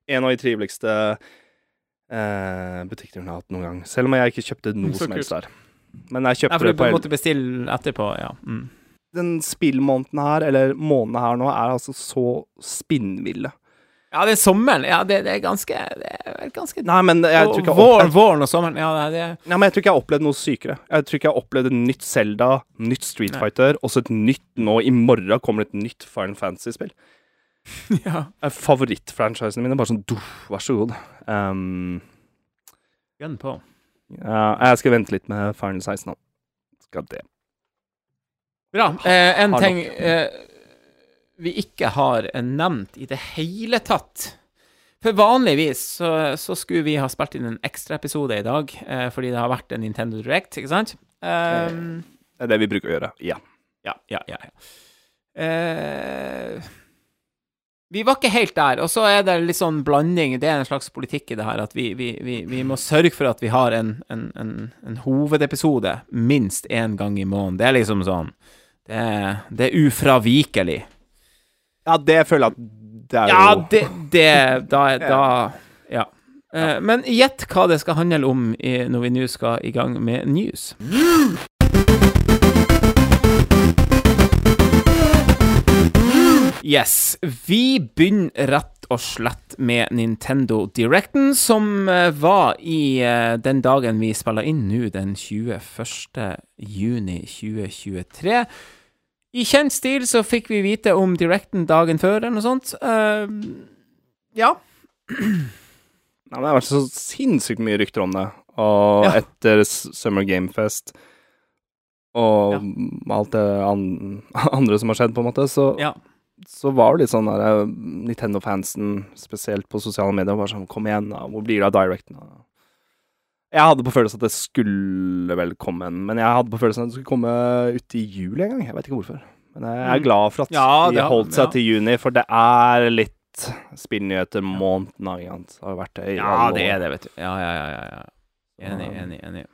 en av de triveligste eh, butikkene jeg har hatt noen gang. Selv om jeg ikke kjøpte noe Så som helst der. Men jeg Nei, kjøpte for det du på El- måtte bestille etterpå, ja. Mm. Den spillmåneden her, eller måneden her nå, er altså så spinnville. Ja, det er sommeren. Ja, det, det er ganske Det er ganske Nei, men jeg tror ikke jeg har våren, opplevd våren og sommeren. Ja, det er Nei, men jeg tror ikke jeg har opplevd noe sykere. Jeg tror ikke jeg har opplevd et nytt Zelda, nytt Street Nei. og også et nytt nå I morgen kommer det et nytt Final Fantasy-spill. [laughs] Ja. Favorittfranchisene mine bare sånn duff, vær så god. Um, Gønn på. ja, jeg skal vente litt med Final 16 nå. Skal det. Bra. Eh, en ting eh, vi ikke har eh, nevnt i det hele tatt. For vanligvis så, så skulle vi ha spilt inn en ekstraepisode i dag, eh, fordi det har vært en Nintendo Direct, ikke sant? Um, Det er det vi bruker å gjøre. Ja. Ja, ja, ja. ja. Eh, vi var ikke helt der, og så er det litt sånn blanding. Det er en slags politikk i det her, at vi, vi, vi, vi må sørge for at vi har en, en, en, en hovedepisode minst én gang i måneden. Det er liksom sånn Det det er ufravikelig. Ja, det føler jeg at det er Ja, jo det, det Da, [laughs] da Ja. Eh, men gjett hva det skal handle om i, når vi nå skal i gang med news. Yes. Vi begynner rett og slett med Nintendo Directen, som eh, var i eh, den dagen vi spiller inn nå, den 21. juni 2023. I kjent stil så fikk vi vite om Directen dagen før, eller noe sånt. Uh, ja. Nei, Det har vært så sinnssykt mye rykter om det. Og Ja. etter Summer Game Fest og Ja. alt det andre som har skjedd, på en måte, så, Ja. så var det litt sånn eh, Nintendo-fansen, spesielt på sosiale medier, var sånn Kom igjen, da. Hvor blir det av Directen? da?» Jeg hadde på følelsen at det skulle vel komme en, men jeg hadde på følelsen at det skulle komme ut i juli en gang. Jeg vet ikke hvorfor. Men jeg er Mm. glad for at Ja, de holdt seg ja. til juni, for det er litt spillnyheter måneden av, ikke har vært det i Ja, alle det er det, vet du. Ja, ja, ja. ja, ja. Enig, enig, enig.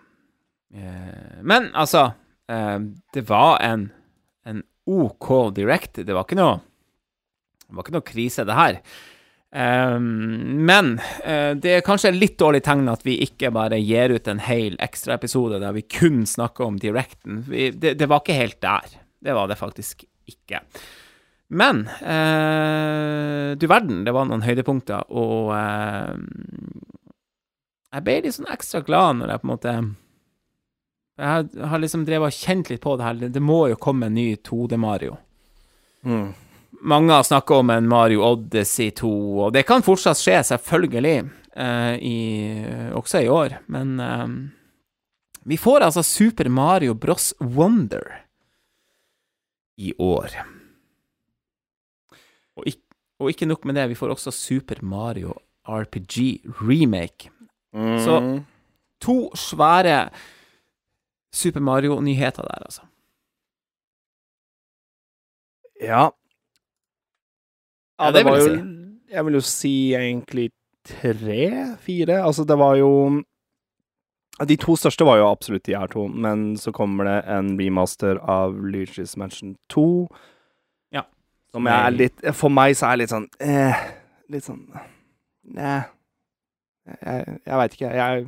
Eh, Men altså, eh, det var en, en OK direct. Det var ikke noe Det var ikke noe krise, det her. Eh, men uh, det er kanskje litt dårlig tegn at vi ikke bare gir ut en hel ekstraepisode der vi kun snakker om directen. Vi, det, det var ikke helt der. Det var det faktisk ikke. Men uh, du verden, det var noen høydepunkter, og uh, jeg ble litt sånn ekstra glad når jeg på en måte Jeg har- liksom drevet og kjent litt på det her. Det må jo komme en ny 2D-Mario. Mm. Mange har snakka om en Mario Odyssey 2, og det kan fortsatt skje, selvfølgelig, uh, i, også i år. Men uh, vi får altså Super Mario Bros. Wonder i år. Og, ikk- og ikke nok med det, vi får også Super Mario RPG Remake. Mm. Så- To svære Super Mario-nyheter der, altså. Ja. Ja, det det var jo Jeg vil jo si egentlig tre-fire. Altså, det var jo De to største var jo absolutt de her to, men så kommer det en remaster av Luigi's Mansion 2. Ja. Som jeg er litt For meg så er det litt sånn eh, Litt sånn Nei. Jeg, jeg veit ikke. Jeg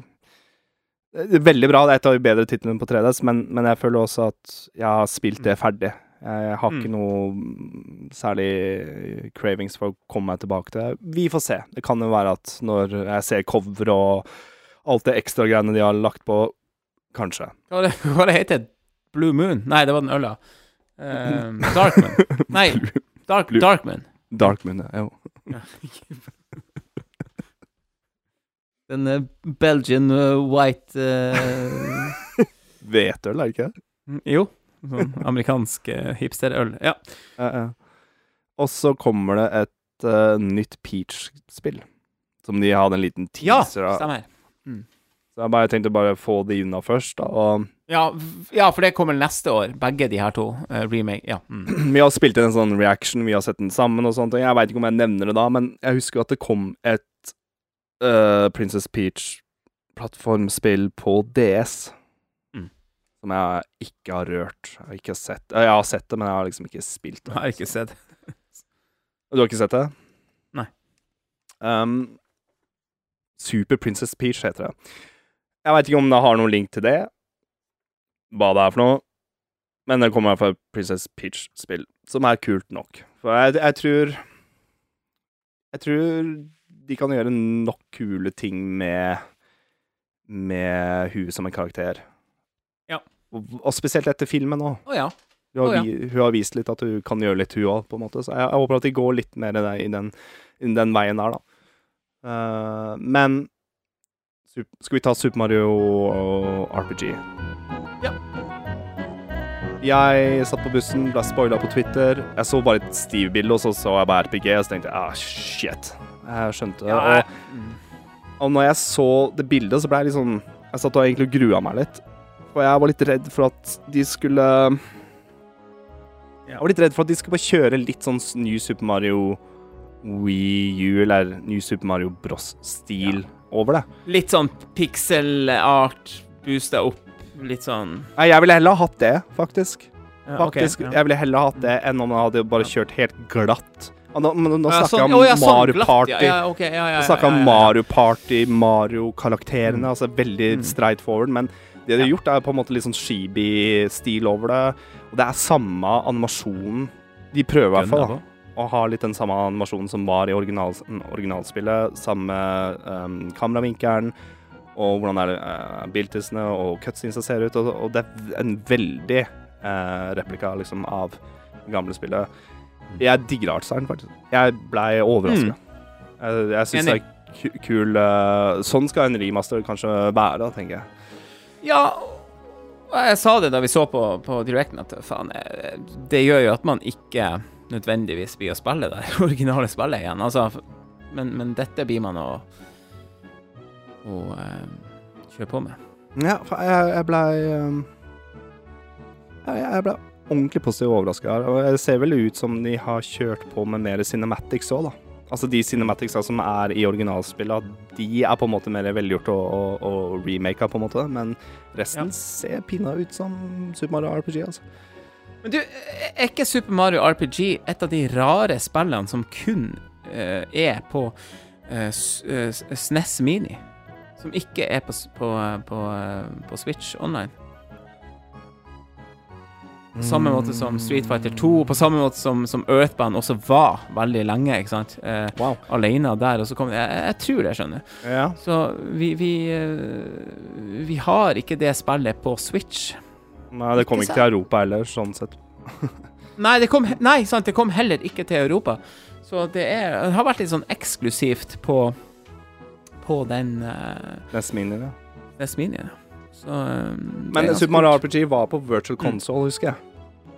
Veldig bra. Det er et av de bedre titlene på 3DS, men, men jeg føler også at jeg har spilt det ferdig. Jeg har ikke Mm. noe mm, særlig cravings for å komme meg tilbake til det. Vi får se. Det kan jo være at når jeg ser cover og alt det ekstra greiene de har lagt på, kanskje. Hva var det, [laughs] hva det heter Blue Moon? Nei, det var den øla. Um, Darkman. [laughs] Nei, Dark, Darkman. Darkman. Ja. Jo. [laughs] Den eh, Belgian uh, white uh... Hvetøl, er det ikke det? Jo. Sånn amerikansk eh, hipsterøl. Ja. Ja, ja. Og så kommer det et uh, nytt Peach-spill. Som de hadde en liten teaser av. Ja, stemmer. Så jeg bare tenkte bare få det unna først. Da. Og Ja, ja, for det kommer neste år, begge de her to. Uh, remake. Ja. Mm. [clears throat] vi har spilt inn en sånn reaction, vi har sett den sammen og sånt. Og jeg veit ikke om jeg nevner det da, men jeg husker at det kom et uh, Princess Peach plattformspill på DS. Som jeg ikke har rørt. Jeg har ikke sett Jeg har sett det, men jeg har liksom ikke spilt det. Jeg har ikke sett. Du har ikke sett det? Nei. Um, Super Princess Peach heter det. Jeg veit ikke om det har noen link til det, hva det er for noe, men det kommer fra Princess Peach-spill, som er kult nok. For jeg, jeg tror Jeg tror de kan gjøre nok kule ting med med huet som en karakter. Og, spesielt etter filmen òg. Oh, ja. Hun har, Å, ja. hun har vist litt at hun kan gjøre litt, hun òg, på en måte. Så jeg, jeg håper at de går litt mer i den, i den, i den veien der, da. Uh, men skal vi ta Super Mario og RPG? Ja. Jeg satt på bussen, ble spoila på Twitter. Jeg så bare et Steve-bilde, og så så jeg bare RPG, og så tenkte jeg ah, shit. Jeg skjønte det. Og, og når jeg så det bildet, så ble jeg litt sånn Jeg satt og egentlig grua meg litt. For jeg var litt redd for at de skulle Jeg var litt redd for at de skulle bare kjøre litt sånn New Super Mario Wii U, eller New Super Mario Bros-stil over det. Litt sånn pixel art, boosta opp, litt sånn Nei, jeg ville heller ha hatt det, faktisk. ja, okay, ja. Jeg ville heller ha hatt det enn om jeg hadde bare kjørt helt glatt. Nå, Nå, nå Ja, snakker sånn- jeg om sånn Mario Party. Ja, ja, ja, ja, ja, Nå snakker jeg om. Mario Party, Mario-karakterene. Altså veldig Mm. straight forward. Men det de har gjort, er på en måte litt sånn Shibi-stil over det. Og det er samme animasjonen. De prøver i hvert fall da, å ha litt den samme animasjonen som var i original, originalspillet. Samme um, kameravinkelen. Og hvordan er det uh, biltisene og cutscenesa ser ut. Og, og det er en veldig uh, replika liksom, av det gamle spillet. Jeg digger artstylen, faktisk. Jeg blei overraska. Jeg, jeg syns det er ku- kul uh, Sånn skal en remaster kanskje være, tenker jeg. Ja, jeg sa det da vi så på, på Directen, at faen, eh, det gjør jo at man ikke nødvendigvis blir å spille det [laughs] originale spillet igjen. Altså, men, men dette blir man å, å uh, kjøre på med. Ja, for jeg, jeg blei um, jeg, jeg ble ordentlig positivt overraska. Og det ser vel ut som de har kjørt på med mer cinematics òg, da. Altså de cinematicsa som er i originalspillet, de er på en måte mer velgjort og, og, og remaka, på en måte. Men resten Ja. ser pinna ut som Super Mario RPG, altså. Men du, er ikke Super Mario RPG et av de rare spillene som kun uh, er på uh, eh, SNES Mini? Som ikke er på, på, på, eh, på Switch online? På samme måte som Street Fighter 2, på samme måte som, som Earthband også var veldig lenge, ikke sant? Eh, Wow. alene der, og så kom jeg, jeg, jeg tror det, skjønner du. Ja. Så vi, vi, eh, vi har ikke det spillet på Switch. Nei, det kom Ikke ikke til Europa heller, sånn sett. [laughs] Nei, det kom, nei, sant, det kom heller ikke til Europa. Så det, er, det har vært litt sånn eksklusivt på, på den uh, Neste Mini, Så, um, Men Super Mario. RPG var på virtual console, husker jeg.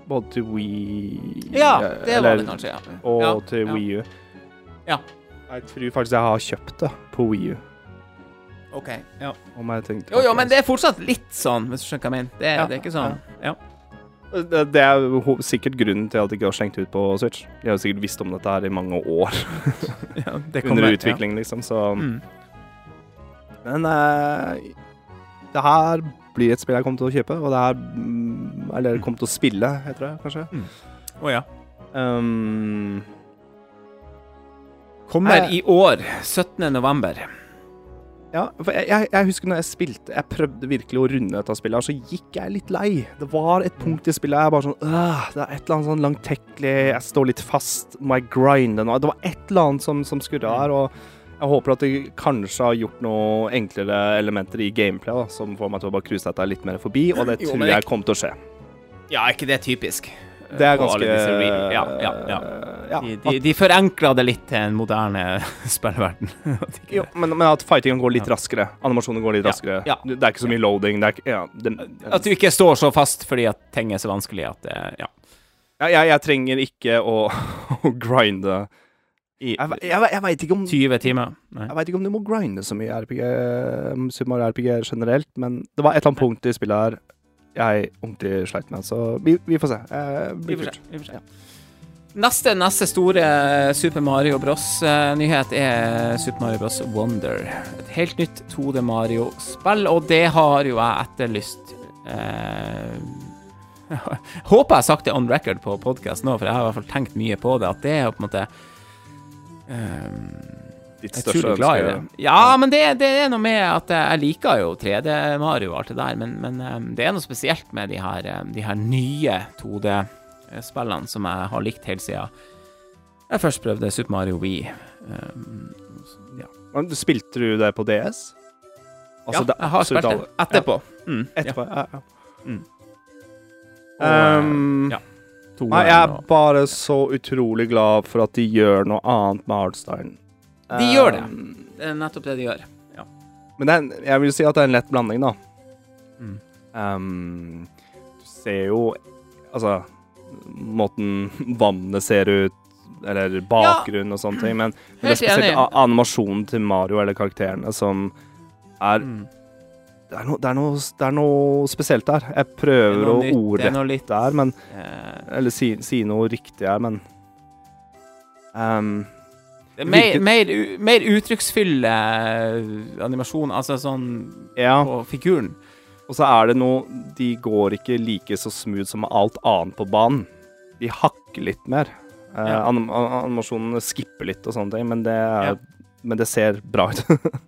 Både til Wii Ja, det var det kanskje, ja. Og ja, til ja. Wii U. Ja. Jeg tror faktisk jeg har kjøpt det på Wii U. OK. Ja. Om jeg tenkte Jo, jo, men det er fortsatt litt sånn, hvis du skjønner hva jeg mener. Det, Ja, det er ikke sånn Ja. det, det er ho- sikkert grunnen til at de ikke har slengt ut på Switch. De har jo sikkert visst om dette her i mange år [laughs] ja det [laughs] under utvikling, liksom, så Mm. Men eh, det her blir et spill jeg kommer til å kjøpe, og det her mm, Eller kommer til å spille, heter det kanskje. Å ja. Um, Kommer jeg, i år. 17. november. Ja, for jeg, jeg, jeg husker når jeg spilte Jeg prøvde virkelig å runde dette spillet, så gikk jeg litt lei. Det var et punkt i spillet jeg bare sånn Det er et eller annet sånn langtekkelig Jeg står litt fast. Grinde nå? Det var et eller annet som, som skurra her. Og jeg håper at de kanskje har gjort noe enklere elementer i gameplay da, som får meg til å bare cruise dette litt mer forbi, og det tror jo, det- jeg kommer til å skje. Ja, er ikke det typisk? Det er ganske Ja, ja, ja. ja, De, de, de forenkla det litt til en moderne [laughs] spillverden. [laughs] Jo, men, men at fightingen går litt raskere. Animasjonen går litt Ja, raskere. ja. Det er ikke så mye loading. Det er ikke ja, det, At du ikke står så fast fordi at ting er så vanskelig at det Ja. Ja, jeg, jeg trenger ikke å, [laughs] å grinde I Jeg, jeg, jeg veit ikke, om- 20 timer. Nei. jeg vet ikke om du må grinde så mye RPG, um, Super Mario RPG generelt, men det var et eller annet punkt i spillet her jeg ordentlig sleit med, så vi, vi får se. Eh, Vi får se. Vi får se. Neste, neste store Super Mario Bros.-nyhet er Super Mario Bros. Wonder. Et helt nytt 2D Mario-spill, og det har jo jeg etterlyst. Eh, [laughs] håper jeg har sagt det on record på podkast nå, for jeg har i hvert fall tenkt mye på det. At det er på en måte eh, Ditt største ønske. Ja, men det, det er noe med at jeg liker jo 3D-Mario og alt det der, men, men um, det er noe spesielt med de her, um, de her nye 2D-spillene som jeg har likt helt siden jeg først prøvde Super Mario Wii. Um, ja, Men Spilte du det på DS? Altså, ja jeg har spilt det etterpå. Mm, Etterpå, ja. ja. Mm. Og, uh, Um, ja. To Nei, jeg er og- bare så utrolig glad for at de gjør noe annet med Hardstein. De gjør det. Um, Det er nettopp det de gjør. Ja. Men en- jeg vil si at det er en lett blanding, da. Mm. Um, du ser jo Altså Måten vannet ser ut, eller bakgrunn og sånne ting. Men, men det er spesielt enig. animasjonen til Mario eller karakterene som er Mm. det, er noe, det, er noe, det er noe spesielt der. Jeg prøver er å noe nytt, det er noe litt der, men eh, Eller si, si noe riktig her, men um, det er mer, mer, mer uttrykksfull eh, animasjon, altså sånn Ja. på figuren. Og så er det noe De går ikke like så smooth som alt annet på banen. De hakker litt mer. Eh, Ja. anim animasjonene skipper litt og sånne ting, men det, er, Ja. men det ser bra ut. [laughs]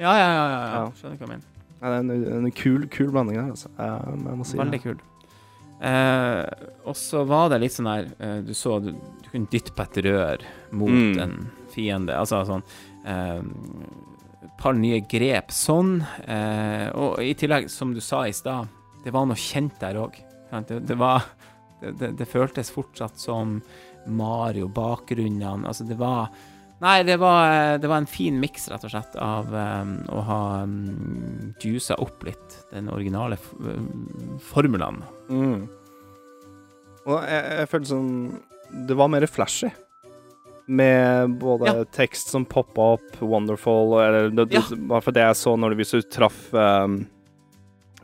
Ja, ja, ja. Skjønner hva du mener. Det er en, en kul, kul blanding her, altså. Eh, jeg må si. Veldig kul. Eh, og så var det litt sånn der eh, Du så du, du kunne dytte på et rør mot Mm. en fiende. Altså sånn eh, Et par nye grep sånn. Eh, og i tillegg, som du sa i stad, det var noe kjent der òg. Det, det var det, det, det føltes fortsatt som Mario, bakgrunnene Altså, det var Nei, det var, eh, det var en fin miks, rett og slett, av um, å ha um, juica opp litt den originale um, formelen. Mm. Og jeg, jeg følte sånn Det var mer flashy. Med både Ja. tekst som poppa opp, Wonderful eller det, Ja. det, for det jeg så når du, hvis du traff um,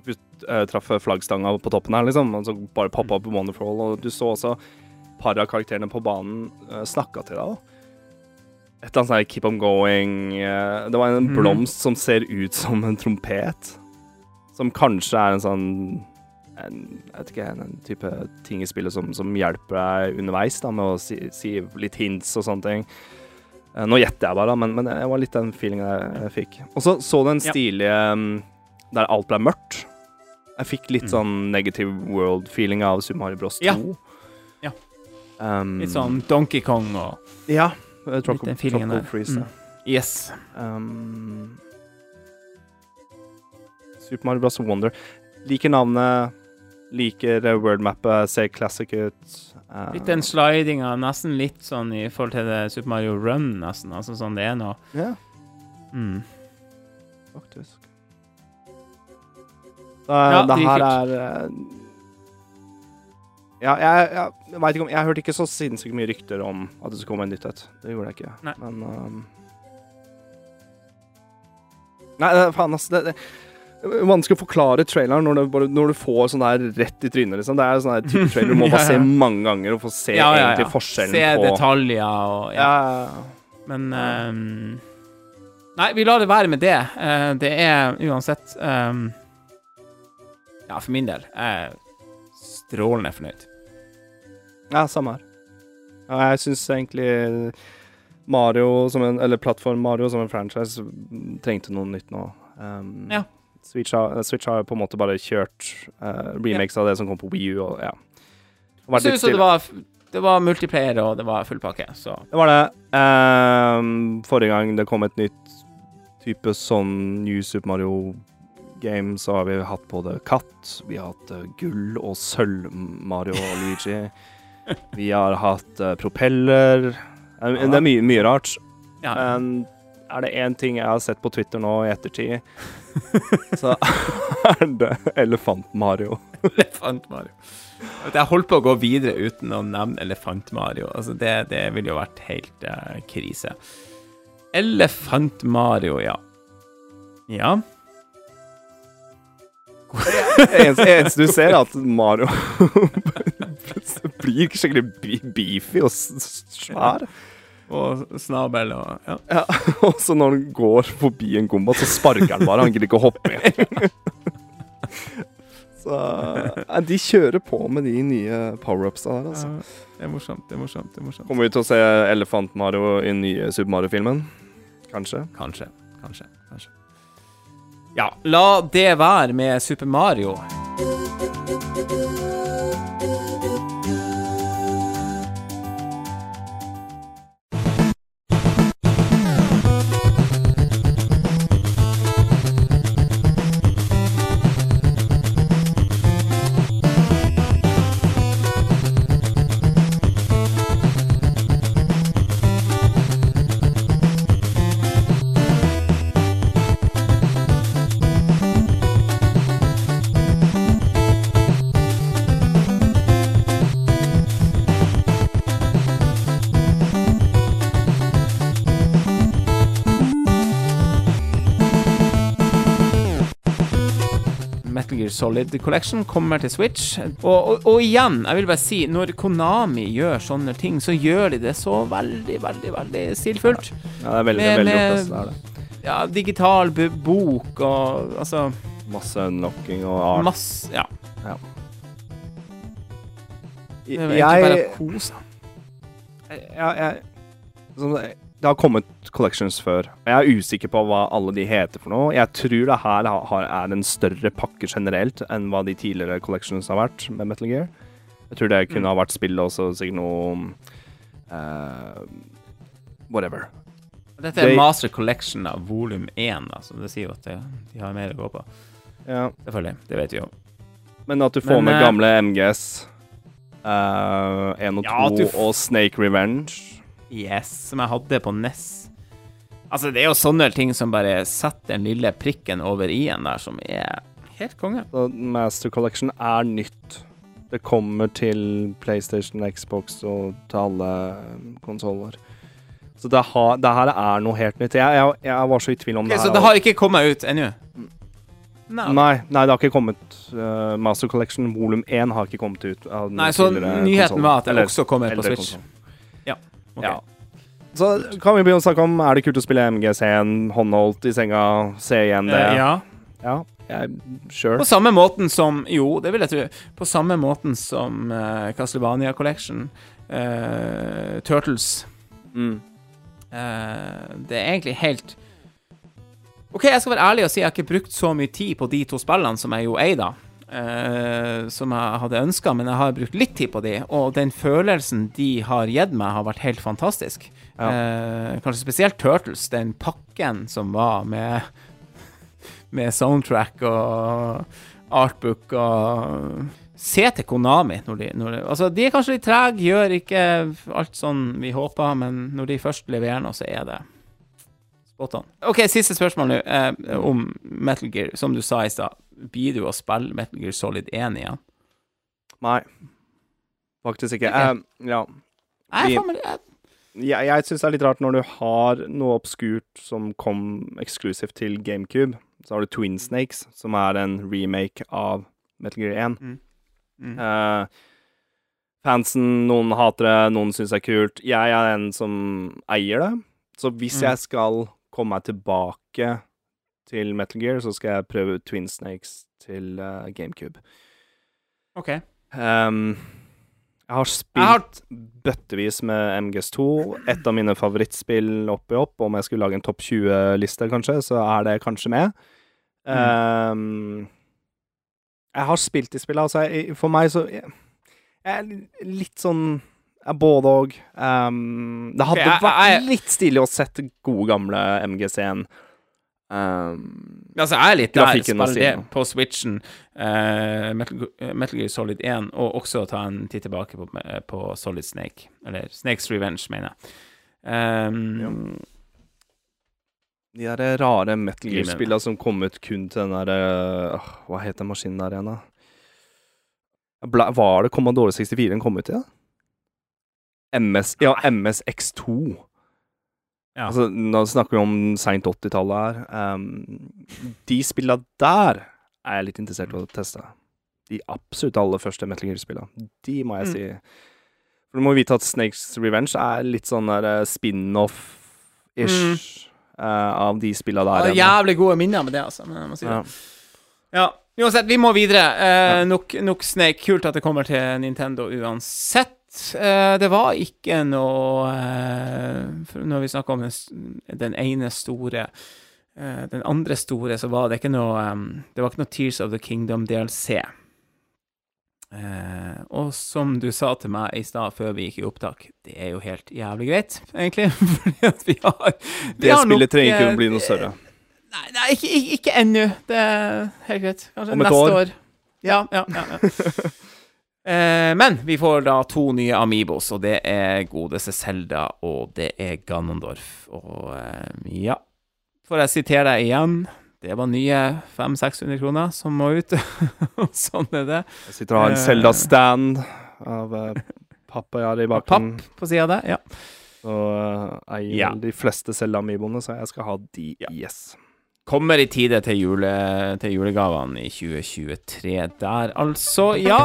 Hvis eh, traff flaggstanga på toppen her, liksom, og så bare poppa opp Wonderful, og du så også par av karakterene på banen uh, snakka til deg. da. Et eller annet sånn Keep on going eh, Det var en Mhm. blomst som ser ut som en trompet. Som kanskje er en sånn en, jeg vet ikke, en type ting i spillet som, som hjelper deg underveis da, med å si, si litt hints og sånne ting. Eh, Nå gjetter jeg bare, men, men det var litt den feelingen jeg, jeg fikk. Og så så du den stilige um, der alt ble mørkt. Jeg fikk litt Mm. sånn Negative World-feeling av Super Mario Bros. 2. Ja. Ja. Um, Litt sånn Donkey Kong og Ja. Eh, feelingen Tropical der. Freeze. Mm. Yes. Um, Super Mario Bros. Wonder. Liker navnet, liker worldmappet wordmappet, ser classic ut. Uh, Litt den slidinga, nesten litt sånn i forhold til det Super Mario Run, nesten. Altså sånn det er nå. Ja, Mm. faktisk. Da, Ja, det her er eh, Ja, jeg, jeg, jeg vet ikke om Jeg hørte ikke så sinnssykt mye rykter om at det skulle komme en nytt et. Det gjorde jeg ikke. Nei. Men um, Nei, faen, altså. Det, det, er vanskelig å forklare traileren når, det når du får sånn der rett i trynet, liksom. Det er sånn her type [laughs] trailer du må bare se mange ganger og få se egentlig forskjellen Se på detaljer og ja. ja. Men um, Nei, vi lar det være med det. Uh, det er uansett um, Ja, for min del. Er strålende fornøyd. Ja, samme her. Jeg syns egentlig Mario som en Eller plattform Mario som en franchise trengte noe nytt nå. Um, Ja. Switch, har, Switch har på en måte bare kjørt uh, remakes av det som kom på Wii U, og ja. Vært Så litt det stille. var, det var multiplayer, og det var full pakke, så Det var det. Um, forrige gang det kom et nytt type sånn New Super Mario game, så har vi hatt både katt, vi har hatt eh, gull og sølv Mario og Luigi. [laughs] Vi har hatt uh, propeller. Eh, Det er mye, mye rart. ja. Men er det én ting jeg har sett på Twitter nå i ettertid, [laughs] så [laughs] er det Elefant-Mario. Elefant-Mario. Jeg holdt på å gå videre uten å nevne Elefant-Mario. Altså det, det ville jo vært helt uh, krise. Elefant-Mario, ja. Ja. Eneste, eneste du ser, er at Mario [laughs] blir skikkelig beefy og svær. Og snabel og ja. Ja, [laughs] og så når han går forbi en gomba, så sparker han bare. Han gidder ikke å hoppe igjen [laughs] Så de kjører på med de nye power-upsa der, altså. Ja, Det er morsomt. Det er morsomt. det er morsomt. Kommer vi til å se Elefant-Mario i den nye Super Mario-filmen? Kanskje. Kanskje. Kanskje. Kanskje. Ja, la det være med Super Mario. Solid Collection kommer til Switch. Og, og, og igjen, jeg vil bare si, når Konami gjør sånne ting, så gjør de det så veldig, veldig, veldig stilfullt. Ja, det er veldig, Med- veldig gjort. Det er det. Ja, digital bok og altså Masse unlocking og art. Masse Ja. Det er jeg, bare kos. jeg, jeg, sånn, Det har kommet collections før. Jeg er usikker på hva alle de heter for noe. Jeg tror det her er en større pakke generelt enn hva de tidligere collections har vært med Metal Gear. Jeg tror det kunne ha vært spill også, sikkert noe uh, Whatever. Dette er de, Master Collection av volum 1, da, så det sier jo at de har mer å gå på. Ja. Selvfølgelig. Det vet vi jo. Men at du får Men, med eh, gamle MGS, uh, 1 og 2 Ja, og Snake Revenge Yes, som jeg hadde på NES. Altså, det er jo sånne ting som bare setter den lille prikken over i-en der, som er helt konge. Så Master Collection er nytt. Det kommer til PlayStation, Xbox og til alle konsoller. Så det, har, det her er noe helt nytt. Jeg, jeg, jeg var så i tvil om okay, det her. så det har ikke kommet ut ennå? Nei. Nei, nei, det har ikke kommet. uh, Master Collection volum 1 har ikke kommet ut. Nei, så nyheten konsollen. var at det Eller også kommer på Switch. konsoll. Ok. Ja. Så kan vi begynne å snakke om Er det kult å spille MGC-en håndholdt i senga, se igjen det? Eh, ja. ja. Jeg, sure. På samme måten som Jo, det vil jeg tro. På samme måten som uh, Castlevania Collection, uh, Turtles Mm. uh, det er egentlig helt OK, jeg skal være ærlig og si jeg har ikke brukt så mye tid på de to spillene som jeg jo eier, da. Eh, som jeg hadde ønska, men jeg har brukt litt tid på de, og den følelsen de har gitt meg, har vært helt fantastisk. Eh, kanskje spesielt Turtles, den pakken som var med Med soundtrack og artbook og Se til Konami når de, når de Altså, de er kanskje litt trege, gjør ikke alt sånn vi håper, men når de først leverer noe, så er det spot on. OK, siste spørsmål nå, eh, om Metal Gear. Som du sa i stad, blir du å spille Metal Gear Solid 1 igjen? Nei. Faktisk ikke. Okay. Eh, ja. Nei, faen men, jeg- Jeg, jeg syns det er litt rart når du har noe obskurt som kom eksklusivt til GameCube. Så har du Twin Snakes, som er en remake av Metal Gear 1. Mm. Mm. Uh, fansen, noen hater det, noen syns det er kult. Jeg er en som eier det. Så hvis Mm. jeg skal komme meg tilbake til Metal Gear, så skal jeg prøve Twin Snakes til uh, GameCube. OK. Um, jeg har spilt Jeg har bøttevis med MGS2. Et av mine favorittspill oppi opp. Om jeg skulle lage en topp 20-liste, kanskje, så er det kanskje med. Um, jeg har spilt de spillene, altså. Jeg, for meg så Jeg, jeg er litt sånn både og. Um, det hadde okay, jeg- vært jeg- litt stilig å sette gode, gamle MGC-en. Um, Altså, jeg er litt der. Spille det på Switchen, uh, Metal, Metal Gear Solid 1, og også ta en titt tilbake på, på Solid Snake. Eller Snakes Revenge, mener jeg. Um, De der rare Metal Gear-spillene som kom ut kun til den der uh, Hva het den maskinen der igjen, da? Var det Commodore 64 den kom ut i, da? MS Ja, MSX2. Ja. Altså, nå snakker vi om seint 80-tallet her. Um, de spillene der er jeg litt interessert i å teste. De absolutt aller første Metal Gear-spillene. De må jeg Mm. si. For du må vite at Snakes Revenge er litt sånn der eh, spin-off-ish eh, av de spillene der. det er jævlig gode minner med det, altså. Men si det. Ja. Uansett, vi må videre. Eh, nok, nok Snake. Kult at det kommer til Nintendo uansett. Eh, det var ikke noe eh, Når vi snakker om den, ene store eh, Den andre store, så var det ikke noe Det var ikke noe Tears of the Kingdom DLC. Og som du sa til meg i stad, før vi gikk i opptak, det er jo helt jævlig greit, egentlig. [laughs] Fordi at vi har vi Det har nok, spillet trenger ikke å bli noe større. Nei, nei ikke, ikke, ikke ennå. Det er helt greit. Kanskje neste år. år. Ja, ja, ja. ja. [laughs] eh, men vi får da to nye Amibos, og det er godeste Selda, og det er Ganondorf. Og eh, ja Får jeg sitere deg igjen? Det var nye 500-600 kroner som må ut. [laughs] Sånn er det. Jeg sitter og har en Eh. Zelda-stand av pappajar i bakgrunnen. Papp på sida der. Ja. Og eier Ja. de fleste Zelda-amiboene, så jeg skal ha de. Yes. Kommer i tide til, jule, til julegavene i 2023 der, altså. Ja.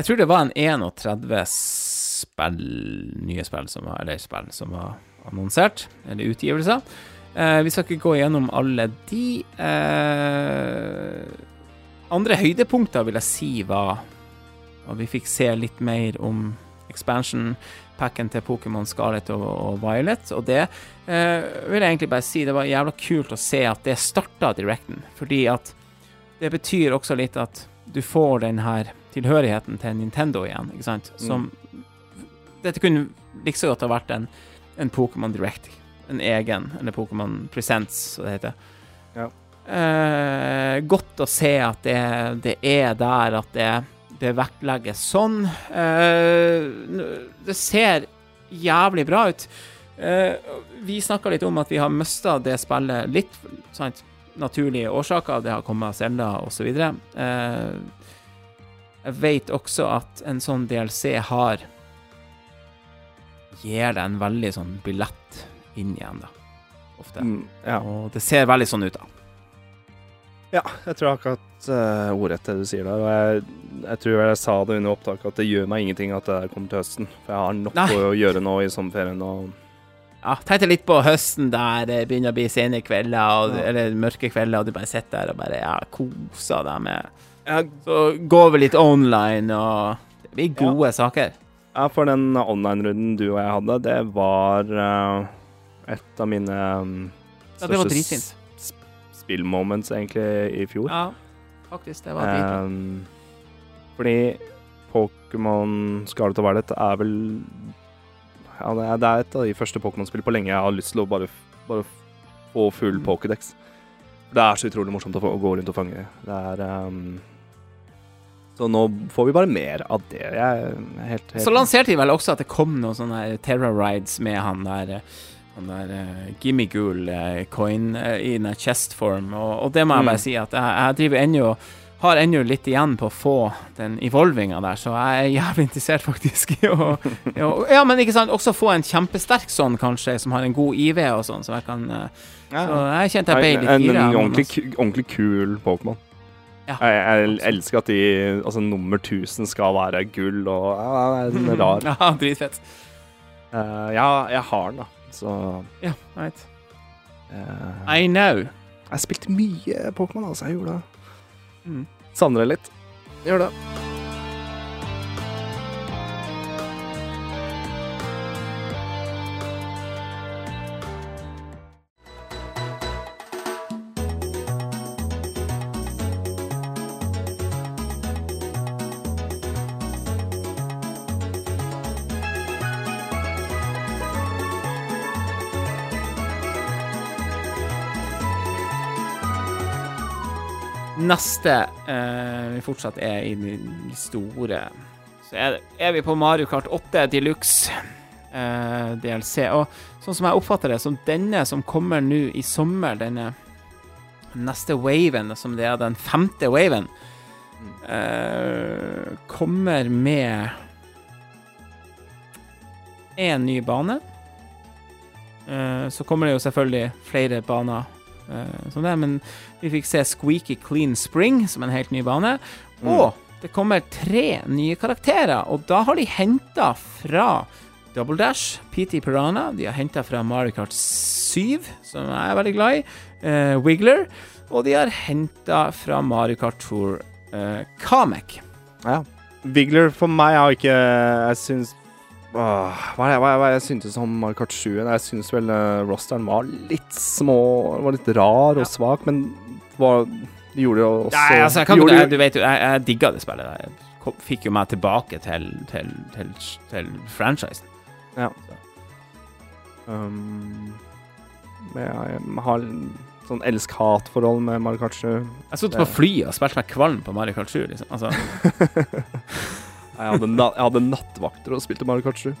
Jeg tror det var en 31 spill, nye spill som var, eller spill som var annonsert, eller utgivelser. Eh, vi skal ikke gå gjennom alle de. Eh, andre høydepunkter vil jeg si var at vi fikk se litt mer om expansion-packen til Pokémon Scarlet og, og Violet. Og det eh, vil jeg egentlig bare si det var jævla kult å se at det starta Directen. Fordi at det betyr også litt at du får den her tilhørigheten til Nintendo igjen, ikke sant? Som Dette kunne like så godt ha vært en, en Pokémon Direct. En egen, eller Pokémon Presents, som det heter. Ja. Eh, godt å se at det, det er der, at det, det vektlegges sånn. Eh, det ser jævlig bra ut. Eh, vi snakka litt om at vi har mista det spillet litt, sant? Naturlige årsaker. Det har kommet Selda osv. Eh, jeg vet også at en sånn DLC har Gir deg en veldig sånn billett inn igjen, da. Ofte. Mm, ja. Og det ser veldig sånn ut, da. ja, jeg tror akkurat uh, ordrett det du sier der. Og jeg, jeg tror jeg sa det under opptaket at det gjør meg ingenting at det der kommer til høsten. For jeg har nok Nei. å gjøre nå i sommerferien. Og Ja, tenkte litt på høsten der det begynner å bli sene kvelder, og, Ja. eller mørke kvelder, og du bare sitter der og bare ja, koser deg med Så går vi litt online, og det blir gode saker. ja, for den online-runden du og jeg hadde, det var uh, et av mine um, Ja, største dritfint. spillmoments egentlig i fjor. Ja, faktisk. Det var dritfint. Um, fordi Pokémon Scarlet og Violet er vel ja, det, er, det er et av de første Pokémon-spill på lenge jeg har lyst til å bare, bare få full Mm. Pokédex. Det er så utrolig morsomt å, få, å gå rundt og fange. Det er um, Så nå får vi bare mer av det. Helt, helt Så lanserte de vel også at det kom noen sånne Terror Rides med han der eh, han der uh, Gimme Gul uh, coin uh, i den her chest form, og, og det må jeg Mm. bare si at jeg, jeg driver ennå har ennå litt igjen på å få den evolvinga der, så jeg er jævlig interessert faktisk i å Ja, men ikke sant, også få en kjempesterk sånn, kanskje, som har en god IV og sånn, så jeg kan Så jeg kjente jeg ble en, gira. en, en, en ordentlig, altså- ordentlig kul Pokémon. Ja, Jeg, jeg elsker at de Altså, nummer 1000 skal være gull og ja, det er rar. Ja, dritfett. Uh, ja, jeg har den, da. Så Ja, jeg vet. Uh, I know. Jeg spilte mye Pokémon, altså. Jeg gjorde det. Mm. Savner det litt. Gjør det. Neste eh, vi fortsatt er i de store Så er, det- er vi på Mario Kart 8 Deluxe eh, DLC. Og sånn som jeg oppfatter det, som denne som kommer nå i sommer, denne neste waven, som det er den femte waven, eh, kommer med en ny bane. Eh, så kommer det jo selvfølgelig flere baner som det, men vi fikk se Squeaky Clean Spring som en helt ny bane. Mm. Og det kommer tre nye karakterer, og da har de henta fra Double Dash, PT Piranha, de har henta fra Mario Kart 7, som jeg er veldig glad i, uh, Wiggler, og de har henta fra Mario Kart Tour uh, Kamek. Ja. Wiggler for meg har ikke Jeg syns Åh, hva er det hva er, er, jeg syntes om Mario Kart 7? Jeg syns vel uh, rosteren var litt små Var litt rar og Ja. svak, men var, de gjorde jo også Nei, altså, jeg kan gjorde, jeg, du vet jo, jeg, jeg digga det spillet. Jeg kom, fikk jo meg tilbake til, til, til, til franchisen. um, jeg, jeg har sånn elsk-hat-forhold med Mario Kart 7. Jeg satt på flyet og spilte meg kvalm på Mario Kart 7, liksom. Altså, [laughs] Jeg hadde, na jeg hadde nattvakter og spilte Mario Kart 7.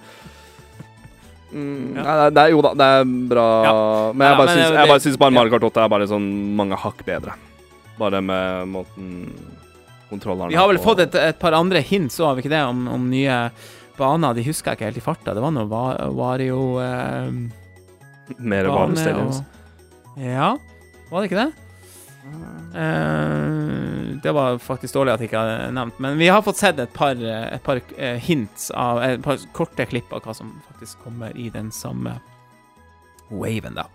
Mm, Ja. nei, det, er jo da, det er bra Ja. Men jeg bare ja, syns, jeg bare syns bare. Mario Kart 8 er bare sånn mange hakk bedre. Bare med måten kontrolleren vi har vel fått et, et par andre hints òg, har vi ikke det, om, om nye baner. De husker jeg ikke helt i farta. Det var noe Va- Wario eh, Mer Wario Stadiums. og- Ja, var det ikke det? Eh, det var faktisk dårlig at jeg ikke hadde nevnt, men vi har fått sett et par, eh, et par eh, hints av Et par korte klipp av hva som faktisk kommer i den samme waven, da.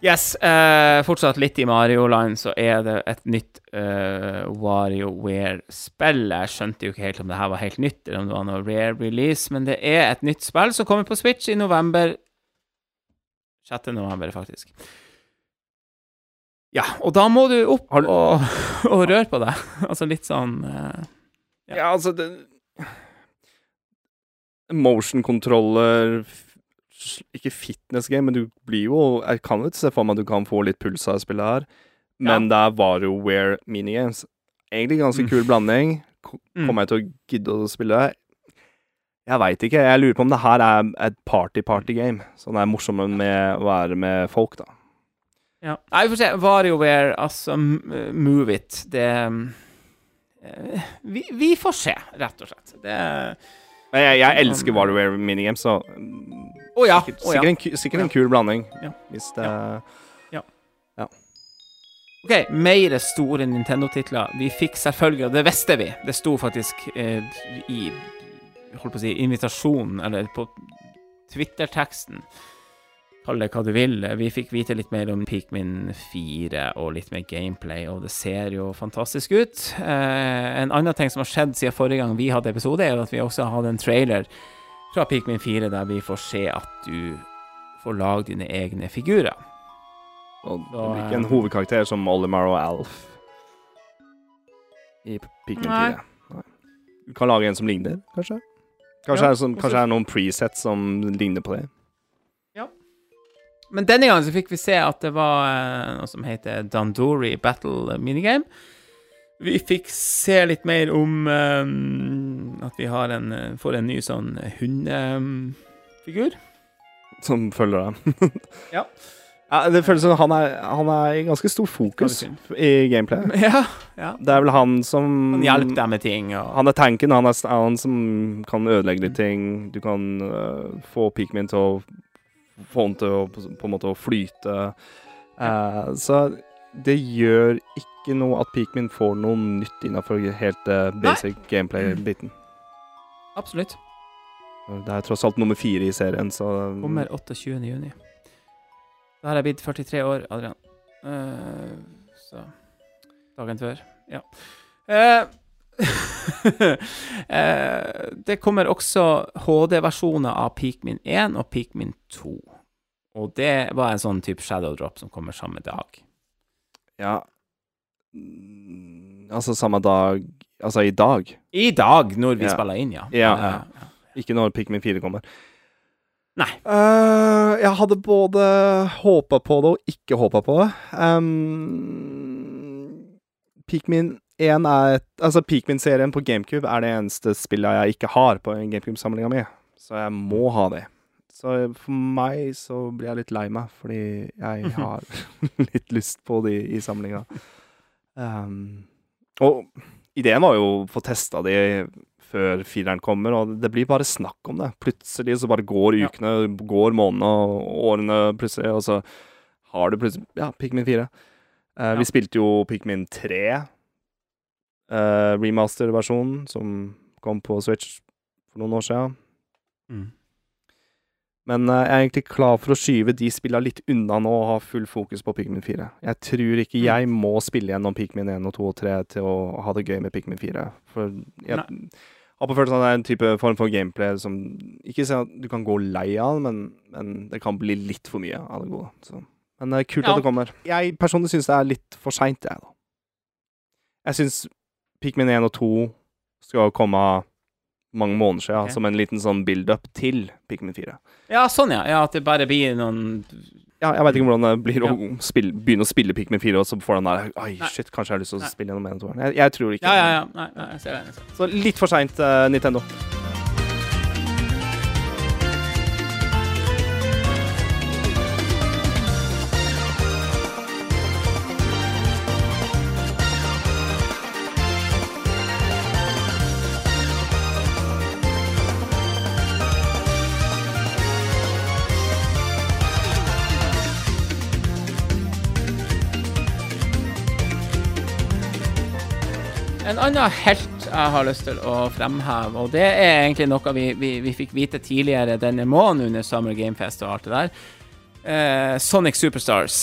Yes, eh, fortsatt litt i Mario Line, så er det et nytt uh, WarioWare-spill. Jeg skjønte jo ikke helt om det her var helt nytt, eller om det var noe rare release, men det er et nytt spill som kommer på Switch i november. 6. november, faktisk. Ja, og da må du opp og, [laughs] og røre på det. altså litt sånn uh, Ja. Ja, altså det, Motion controller Ikke fitness game, men du blir jo Jeg kan jo se for meg at du kan få litt puls av spille her, men det er WarioWare minigames. Egentlig ganske Mm. kul blanding. Mm. Kommer jeg til å gidde å spille? Jeg veit ikke. Jeg lurer på om det her er et party-party-game. Sånn det er morsommere med å være med folk, da. Ja. Nei, vi får se. WarioWare, altså Move It, det eh, vi, vi får se, rett og slett. Det jeg, jeg elsker WarioWare minigames, så Å ja. sikkert, å ja. sikkert, en, sikkert en kul blanding. Ja. Hvis det OK, mer store Nintendo-titler. Vi fikk selvfølgelig, og det visste vi, det sto faktisk eh, i holdt på å si, invitasjonen, eller på Twitter-teksten. Kall det hva du vil. Vi fikk vite litt mer om Pikmin 4 og litt mer gameplay, og det ser jo fantastisk ut. Eh, en annen ting som har skjedd siden forrige gang vi hadde episode, er at vi også har hatt en trailer fra Pikmin 4 der vi får se at du får lage dine egne figurer. Og det blir ikke en eh, hovedkarakter som Olimar og Alf i Pikmin 4. Nei. Du kan lage en som ligner, kanskje? Kanskje, Ja, det kanskje er noen presets som ligner på det. Men denne gangen så fikk vi se at det var eh, noe som heter Dandori Battle Minigame. Vi fikk se litt mer om um, at vi har en, eh, får en ny sånn hundefigur. Som følger deg. [laughs] Ja. Ja, det føles som han er, han er i ganske stor fokus i gameplay. [laughs] ja, ja. Det er vel han som Han hjelper deg med ting. Og, Han er tanken, han er han som kan ødelegge litt ting. Du kan uh, få Pikmin til å få den til å på, en måte å flyte. Eh, så det gjør ikke noe at Pikmin får noe nytt innenfor helt uh, basic gameplay-biten. absolutt. Det er tross alt nummer fire i serien, så Kommer 28. juni. Da har jeg blitt 43 år, Adrian. Uh, så Dagen før. Ja. Eh, eh, [laughs] det kommer også HD-versjoner av Pikmin 1 og Pikmin 2. Og det var en sånn type shadow drop som kommer samme dag. Ja Altså samme dag Altså i dag. I dag, når vi Ja. spiller inn, ja. Ja. ja. ja. Ikke når Pikmin 4 kommer. Nei. Uh, jeg hadde både håpa på det og ikke håpa på det. Um, Pikmin 1 er Altså, Pikmin-serien på GameCube er det eneste spillet jeg ikke har på GameCube-samlinga mi, så jeg må ha det. Så for meg så blir jeg litt lei meg, fordi jeg [laughs] har [laughs] litt lyst på de i samlinga. Um, og ideen var jo å få testa de før fireren kommer, og det blir bare snakk om det. Plutselig så bare går Ja. ukene, går månedene og årene plutselig, og så har du plutselig Ja, Pikmin 4. Uh, Ja. Vi spilte jo Pikmin 3, eh, remaster-versjonen, som kom på Switch for noen år siden. Mm. Men uh, jeg er egentlig klar for å skyve de spillene litt unna nå og ha full fokus på Pikmin 4. Jeg tror ikke Mm. jeg må spille gjennom Pikmin 1 og 2 og 3 til å ha det gøy med Pikmin 4. For jeg har på følelsen at det er en type form for gameplay som Ikke si at du kan gå lei av, men, men det kan bli litt for mye av det gode. Så. Men det er kult Ja. at det kommer. Jeg personlig syns det er litt for seint, jeg, da. Jeg syns Pikmin 1 og 2 skal komme mange måneder siden, okay. som en liten sånn build-up til Pikmin 4. Ja, sånn, ja. ja. At det bare blir noen Ja, jeg veit ikke hvordan det blir å spille, begynne å spille Pikmin 4, og så får han der Oi, Nei. shit, kanskje jeg har lyst til å Nei. spille gjennom 1 og 2. Jeg, jeg tror ikke Ja, ja, ja. Nei, jeg ser det. Jeg ser det. Så litt for seint, uh, Nintendo. Annen helt jeg har lyst til å fremheve, og det er egentlig noe vi, vi, vi fikk vite tidligere denne måneden under Summer Game Fest og alt det der. Eh, Sonic Superstars.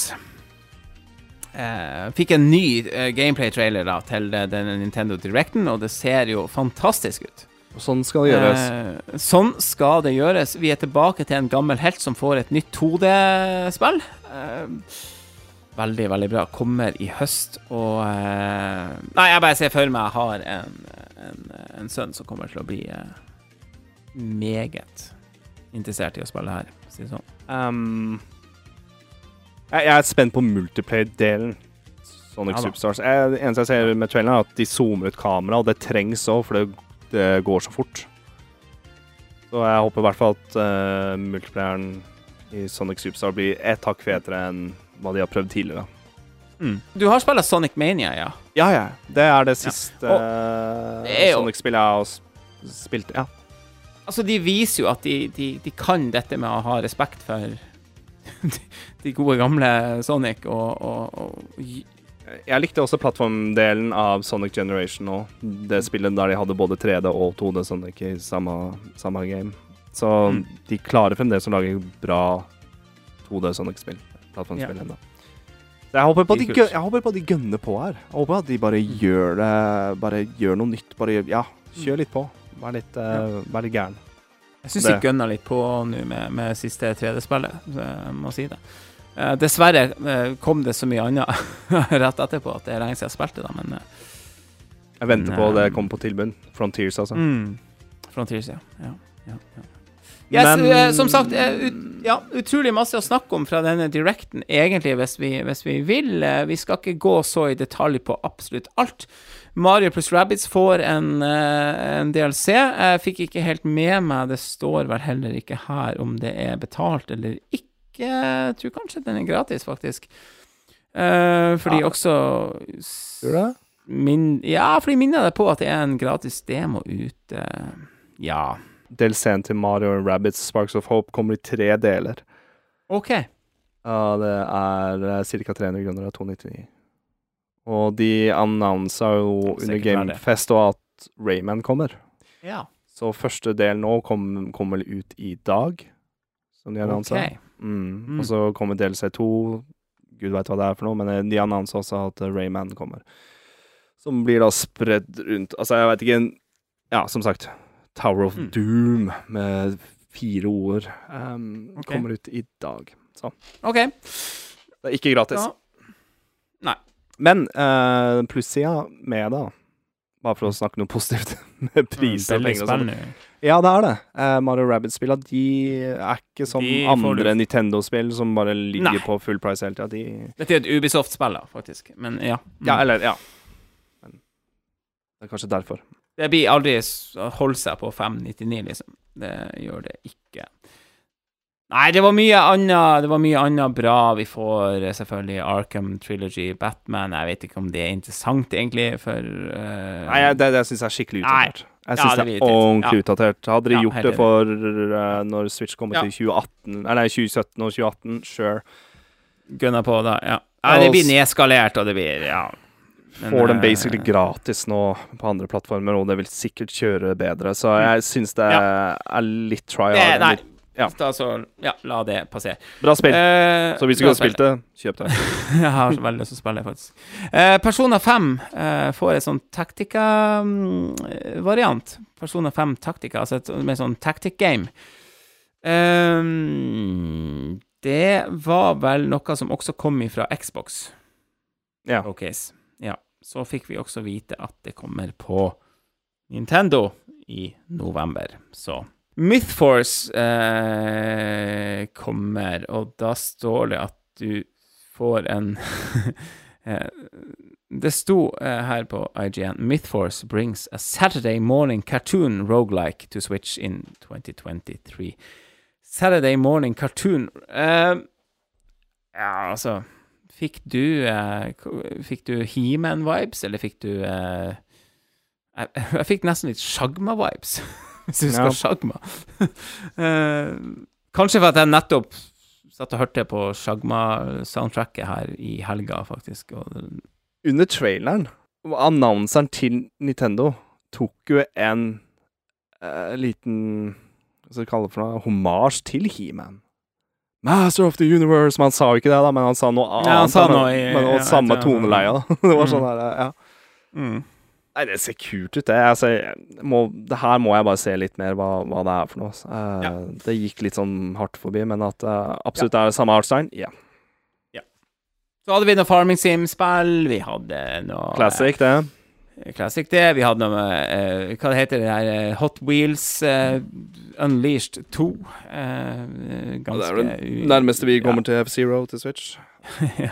Eh, fikk en ny eh, gameplay-trailer da, til denne Nintendo Directen, og det ser jo fantastisk ut. Og sånn skal det gjøres. Eh, sånn skal det gjøres. Vi er tilbake til en gammel helt som får et nytt 2D-spill. Eh, veldig, veldig bra. Kommer i høst, og eh, Nei, jeg bare ser for meg jeg har en, en, en sønn som kommer til å bli eh, meget interessert i å spille her, for å si det sånn. Um, jeg, jeg er spent på multiplayer-delen. Sonic Ja. Superstars. Jeg, det eneste jeg ser med traileren, er at de zoomer ut kamera, og det trengs òg, for det, det går så fort. Så jeg håper i hvert fall at uh, multiplayeren i Sonic Superstar blir ett hakk fetere enn hva de har prøvd tidligere. Du har spilt Sonic Mania, ja? Ja, ja. Det er det siste er jo- Sonic-spillet jeg har spilt. Ja. Altså, de viser jo at de, de, de kan dette med å ha respekt for de, [laughs] de gode gamle Sonic og, og, og Jeg likte også plattformdelen av Sonic Generation nå. Det spillet der de hadde både 3D og 2D Sonic i samme, samme game. Så Mm. de klarer fremdeles å lage bra 2D Sonic-spill. Plattformspill Ja. ennå. Jeg håper, på at de, jeg håper på at de gønner på her. Jeg håper at de bare Mm. gjør det Bare gjør noe nytt. Bare gjør, ja, kjør litt på. Vær litt, uh, vær litt gæren. Jeg syns de gønna litt på nå med, med siste 3D-spillet, jeg må si det. Uh, dessverre uh, kom det så mye annet [laughs] rett etterpå at det er lenge siden jeg spilte det, men Jeg venter på Nei. det kommer på tilbud. Frontiers, altså. mm. Frontiers, ja. ja, ja, ja. Yes, Men- eh, som sagt, eh, ut, ja, utrolig masse å snakke om fra denne directen, egentlig, hvis vi, hvis vi vil. Eh, Vi skal ikke gå så i detalj på absolutt alt. Mario pluss Rabbids får en, en DLC. Jeg fikk ikke helt med meg, det står vel heller ikke her om det er betalt eller ikke. Jeg tror kanskje den er gratis, faktisk. Fordi Ja. også Gjør det? min, Ja, fordi minner jeg på at det er en gratis demo ute. Ja. DLC-en til Mario Rabbits Sparks of Hope kommer i tre deler. OK. Ja, det er ca. 300 kroner av 299. Og de annonsa jo under. Gamefest og at Rayman kommer. Ja. Så første del nå kom- kommer vel ut i dag, som de annonsa. Okay. Mm. Mm. Og så kommer DLC2. Gud veit hva det er for noe, men eh, de annonsa også at Rayman kommer. Som blir da spredd rundt Altså, jeg veit ikke Ja, som sagt. Tower of Mm. Doom med fire ord um, okay. kommer ut i dag. Så OK. det er ikke gratis. Ja. Nei. Men uh, plussida med det, bare for å snakke noe positivt [laughs] med priser og penger og sånn. Ja, det er det. Uh, Mario Rabbids-spillene de er ikke som De andre Nintendo-spill som bare ligger Nei. på full price hele tida. De Dette er et Ubisoft-spill, faktisk. Men ja. Mm. Ja, eller Ja. Men det er kanskje derfor. Det blir aldri holde seg på 599, liksom. Det gjør det ikke. Nei, det var mye annet Det var mye annet bra. Vi får eh, selvfølgelig Arkham Trilogy, Batman Jeg vet ikke om det er interessant, egentlig, for uh, Nei, det, det syns jeg er skikkelig utdatert. Jeg Ja, syns det det er ordentlig ja. utdatert. Hadde de Ja, gjort det for uh, når Switch kommer Ja. til 2018 Nei, nei, 2017 og 2018, sure. Gunna på da, ja. ja. Det blir nedskalert, og det blir Ja. Men, Får den eh, basically gratis nå på andre plattformer, og det vil sikkert kjøre bedre. Så jeg syns det er litt try hard. Nei. Ja. Så, ja, la det passere. Bra spill. Uh, så hvis du ikke har spilt det, kjøp det. [laughs] Jeg har så veldig lyst til å spille, det, faktisk. Uh, Persona 5 uh, får en sånn Tactica-variant. Persona 5 Tactica, altså et, med sånn tactic game. Um, det var vel noe som også kom ifra Xbox. Ja. Ja. Så fikk vi også vite at det kommer på Nintendo i november. Så Mythforce eh, kommer, og da står det at du får en [laughs] eh, Det sto eh, her på IGN Mythforce brings a Saturday morning cartoon roguelike to Switch in 2023. Saturday morning cartoon eh, Ja, altså Fikk du eh, Fikk du He-Man-vibes, eller fikk du eh, jeg, [laughs] fikk nesten litt Shagma-vibes, [laughs] hvis du husker Ja. Shagma. [laughs] Eh, kanskje for at jeg nettopp satt og hørte på Shagma-soundtracket her i helga, faktisk. Under traileren, annonseren til Nintendo tok jo en uh, liten Hva skal vi kalle det for noe? Hommage til He-Man. Master of the Universe! Men han sa jo ikke det, da, men han sa noe annet. Ja, han sa noe i- men, og ja, samme toneleie. da. [laughs] Det var Mm. sånn der, ja. mm. Nei, det ser kult ut, det. Altså, må, det her må jeg bare se litt mer hva, hva det er for noe. Uh, Ja. Det gikk litt sånn hardt forbi, men at det absolutt er samme artstyle, ja. Så hadde vi noe Farming Sim-spill, vi hadde noe Classic, det. Eh, Classic det, vi hadde noe med Hva det heter det der eh, Hot Wheels uh, Unleashed 2. Eh, eh, ganske det er det nærmeste vi ja. kommer til F-Zero til Switch. [laughs] ja.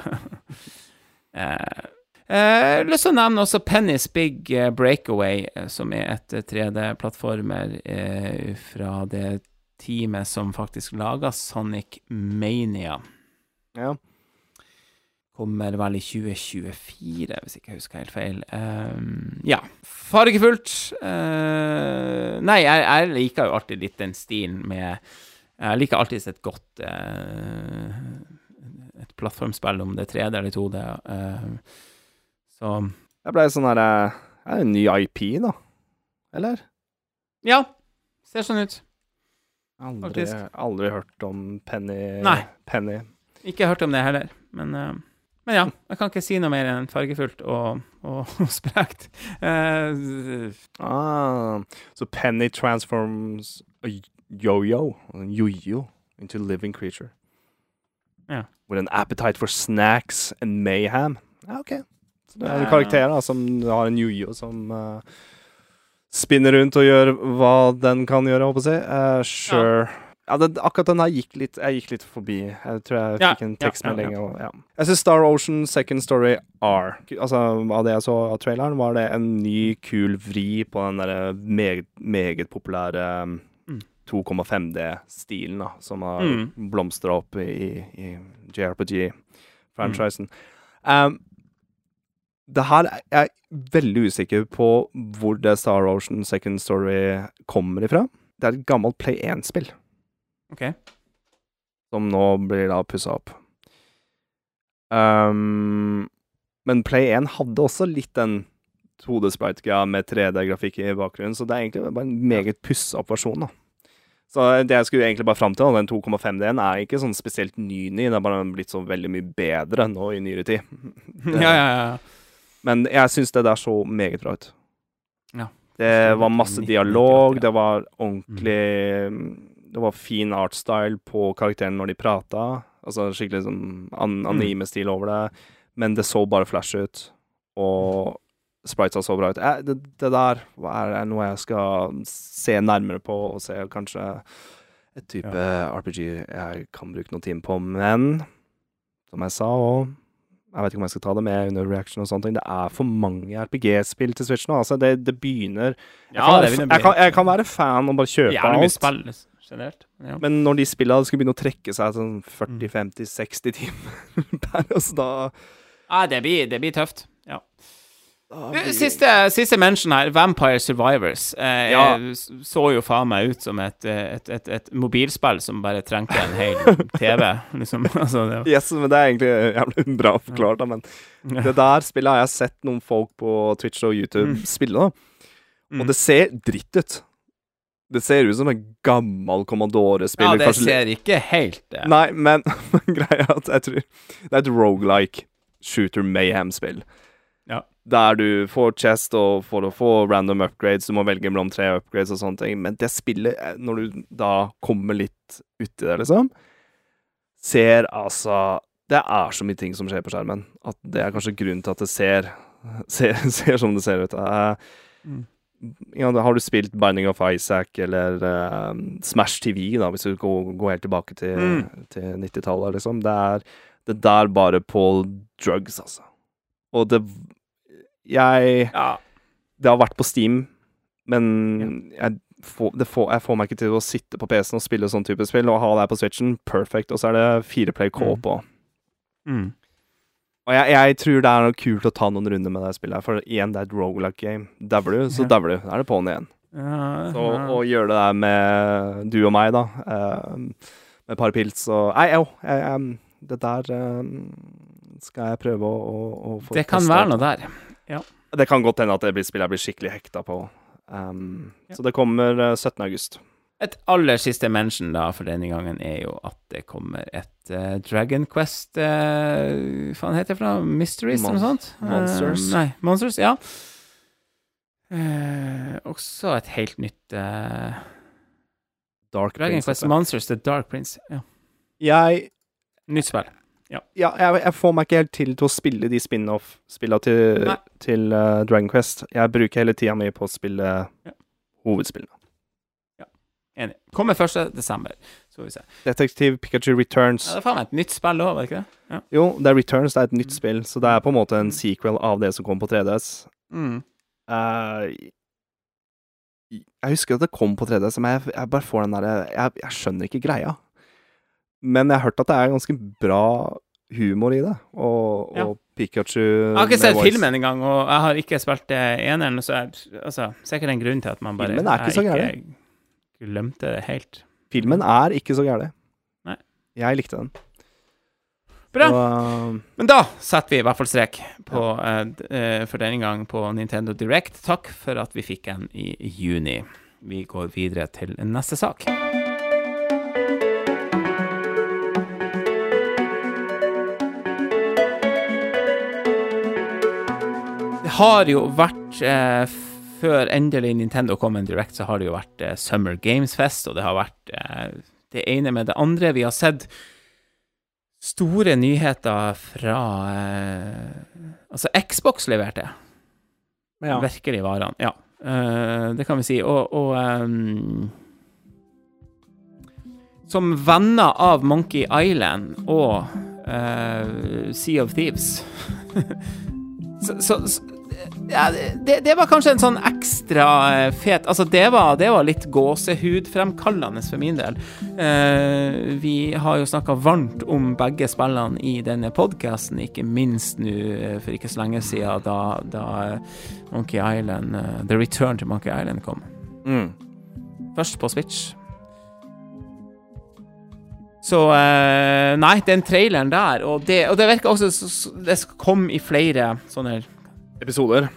uh, eh, lyst til å nevne også Penny's Big eh, Breakaway, eh, som er et eh, 3D-plattformer eh, fra det teamet som faktisk laga Sonic Mania. Ja. Kommer vel i 2024, hvis ikke jeg husker helt feil. Um, ja. Fargefullt. Uh, nei, jeg, jeg liker jo alltid litt den stilen med Jeg liker alltid et godt uh, Et plattformspill, om det er 3D eller 2D. Uh, så Jeg ble sånn her Det Er en ny IP, da? Eller? ja, ser sånn ut. Aldri, aldri hørt om Penny. Nei. Penny. Ikke hørt om det heller, men eh, men ja, jeg kan ikke si noe mer enn fargefullt og, og, og [laughs] sprekt. Uh, Ah, so Penny transforms a yo-yo, en yo-yo, into a living creature. Ja. With an appetite for snacks and mayhem. Ja, ok. Så det er en karakter da, som har en yo-yo som uh, spinner rundt og gjør hva den kan gjøre, håper jeg å si. Uh, sure. Ja, det, akkurat den her gikk litt Jeg gikk litt forbi. Jeg tror jeg Ja, fikk en tekstmelding. ja, ja. Og, ja. Jeg syns Star Ocean Second Story R Altså, Av det jeg så av traileren, var det en ny, kul vri på den derre meget, meget populære um, Mm. 2,5D-stilen, da, som har Mm. blomstra opp i, i JRPG-franchisen. Um, det her er veldig usikker på hvor det Star Ocean Second Story kommer ifra. Det er et gammelt Play 1-spill OK. som nå blir da pussa opp. Um, men Play 1 hadde også litt den 2D-sprite-greia med 3D-grafikk i bakgrunnen, så det er egentlig bare en meget pussa opp versjon, da. Så det jeg skulle egentlig bare fram til, den 2,5D-en er ikke sånn spesielt ny ny, det er bare blitt så veldig mye bedre nå i nyere tid. [laughs] Ja, ja, ja. Men jeg syns det der så meget bra ut. Ja. Det var masse dialog, det var ordentlig Det var fin artstyle på karakteren når de prata. Altså skikkelig sånn an Mm. anime-stil over det. Men det så bare flash ut. Og spritesa så bra ut. Eh, det, det der er noe jeg skal se nærmere på, og se kanskje et type RPG jeg kan bruke noen timer på. Men som jeg sa òg jeg vet ikke om jeg skal ta det med under reaction og sånne ting. Det er for mange RPG-spill til Switch nå. Altså, det, det begynner jeg, Ja, kan, være- begynner jeg, kan, jeg kan være fan og bare kjøpe alt. Generelt. Ja. Men når de spillene skulle begynne å trekke seg sånn Mm. 40-50-60 timer [laughs] per, altså da Ja, det blir, det blir tøft. Ja. blir Siste, siste mention her, Vampire Survivors. Eh, Ja. eh, så jo faen meg ut som et, eh, et, et, et mobilspill som bare trengte en hel [laughs] TV. Liksom. [laughs] Altså, det, Yes, men det er egentlig jævlig bra forklart, da, men det der spillet har jeg sett noen folk på Twitch og YouTube Mm. spille, da. Mm. Og det ser dritt ut. Det ser ut som en gammel Commodore-spill. ja, det kanskje ser ikke helt det Nei, [laughs] men greia er at jeg tror det er et rogelike shooter mayhem-spill. Ja. Der du får chest, og for å få random upgrades, du må velge mellom tre upgrades og sånne ting. Men det spillet, eh, når du da kommer litt uti det, liksom, ser altså Det er så mye ting som skjer på skjermen, at det er kanskje grunnen til at det ser [laughs] Ser, ser som det ser ut. Uh, Mm. Ja, har du spilt Binding of Isaac eller uh, Smash TV, da, hvis du går, går helt tilbake til, Mm. til 90-tallet, liksom. Det er det der bare på drugs, altså. Og det Jeg Ja. Det har vært på Steam, men jeg, får, det får, jeg får meg ikke til å sitte på PC-en og spille sånn type spill, og ha det her på Switchen. Perfect. Og så er det fireplay K på. Mm. Mm. Og jeg, jeg tror det er noe kult å ta noen runder med det spillet, for igjen, det er et roguelike game. Dauer du, så Ja. dauer du. Da er det på'n igjen. Ja, Så å gjøre det der med du og meg, da, uh, med et par pils og Nei, jo, jeg, det der um, skal jeg prøve å, å, å få Det kan testet. være noe der. ja. Det kan godt hende at det blir spill jeg blir skikkelig hekta på. Um, Så det kommer eh, 17. august. Et aller siste mention da for denne gangen er jo at det kommer et uh, Dragon Quest uh, Hva heter det for noe? Mysteries eller noe sånt? Monsters. Uh, nei, Monsters, ja. Eh, også et helt nytt eh, Dark Dragon Prince, Quest. Monsters The Dark Prince. Ja. Jeg, Nytt spill. ja, jeg, jeg får meg ikke helt til til å spille de spin-off-spillene til, til eh, Dragon Quest. Jeg bruker hele tida mi på å spille Ja. hovedspillene. Enig. Kommer 1. desember. Så får vi se. Detektiv Pikachu Returns. Ja, det er faen meg et nytt spill òg, var det ikke det? Ja. Jo, det er Returns, det er et nytt spill, så det er på en måte en sequel av det som kom på 3DS. Mm. Uh, jeg husker at det kom på 3DS, men jeg, jeg bare får den derre jeg, jeg skjønner ikke greia. Men jeg har hørt at det er ganske bra humor i det, og, Ja. og Pikachu Jeg har ikke sett voice. filmen engang, og jeg har ikke spilt eneren, så jeg, altså, sikkert en grunn til at man bare Filmen er ikke så gæren. Glemte det helt. Filmen er ikke så gæren. Jeg likte den. Bra. Og, Men da setter vi i hvert fall strek på, ja. uh, eh, for denne gang på Nintendo Direct. Takk for at vi fikk en i juni. Vi går videre til neste sak. Det har jo vært eh, Før endelig Nintendo kom en Direct, så har det jo vært eh, Summer Games Fest, og det har vært eh, det ene med det andre. Vi har sett store nyheter fra eh, Altså, Xbox leverte ja. virkelig varene. Ja, eh, det kan vi si. Og, og um, Som venner av Monkey Island og eh, Sea of Thieves [laughs] så, så ja, det, det var kanskje en sånn ekstra eh, fet Altså, det var, det var litt gåsehudfremkallende for min del. Uh, vi har jo snakka varmt om begge spillene i denne podkasten, ikke minst nå eh, for ikke så lenge siden, da, da Monkey Island uh, The Return to Monkey Island kom. Mm. Først på Switch. Så uh, Nei, den traileren der, og det, og det virker også så- så- Det kom i flere sånne Episoder.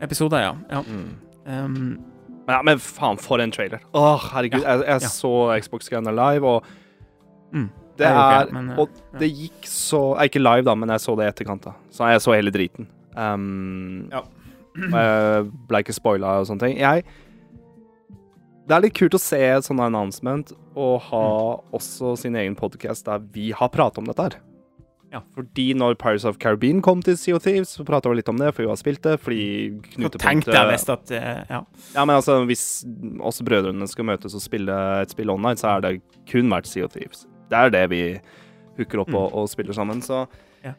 episoder, ja. ja. Mm. Um, Ja, men faen, for en trailer. Åh, herregud. Jeg, jeg ja. så Xbox-greiene live, og Mm. det er okay, men, Og det gikk så Ikke live, da, men jeg så det i etterkant. da Så jeg så hele driten. Um, Ja. jeg ble ikke spoila og sånne ting. Jeg Det er litt kult å se et sånt announcement og ha også sin egen podcast der vi har pratet om dette her. Ja. Fordi når Pirates of Caribbean kom til of Thieves, så prata vi litt om det, for vi har spilt det. Fordi knutepunktet tenkte jeg visst at eh, Ja. ja, men altså, hvis oss brødrene skal møtes og spille et spill online, så er det kun vært of Thieves. Det er det vi hooker opp og, og spiller sammen, så Ja.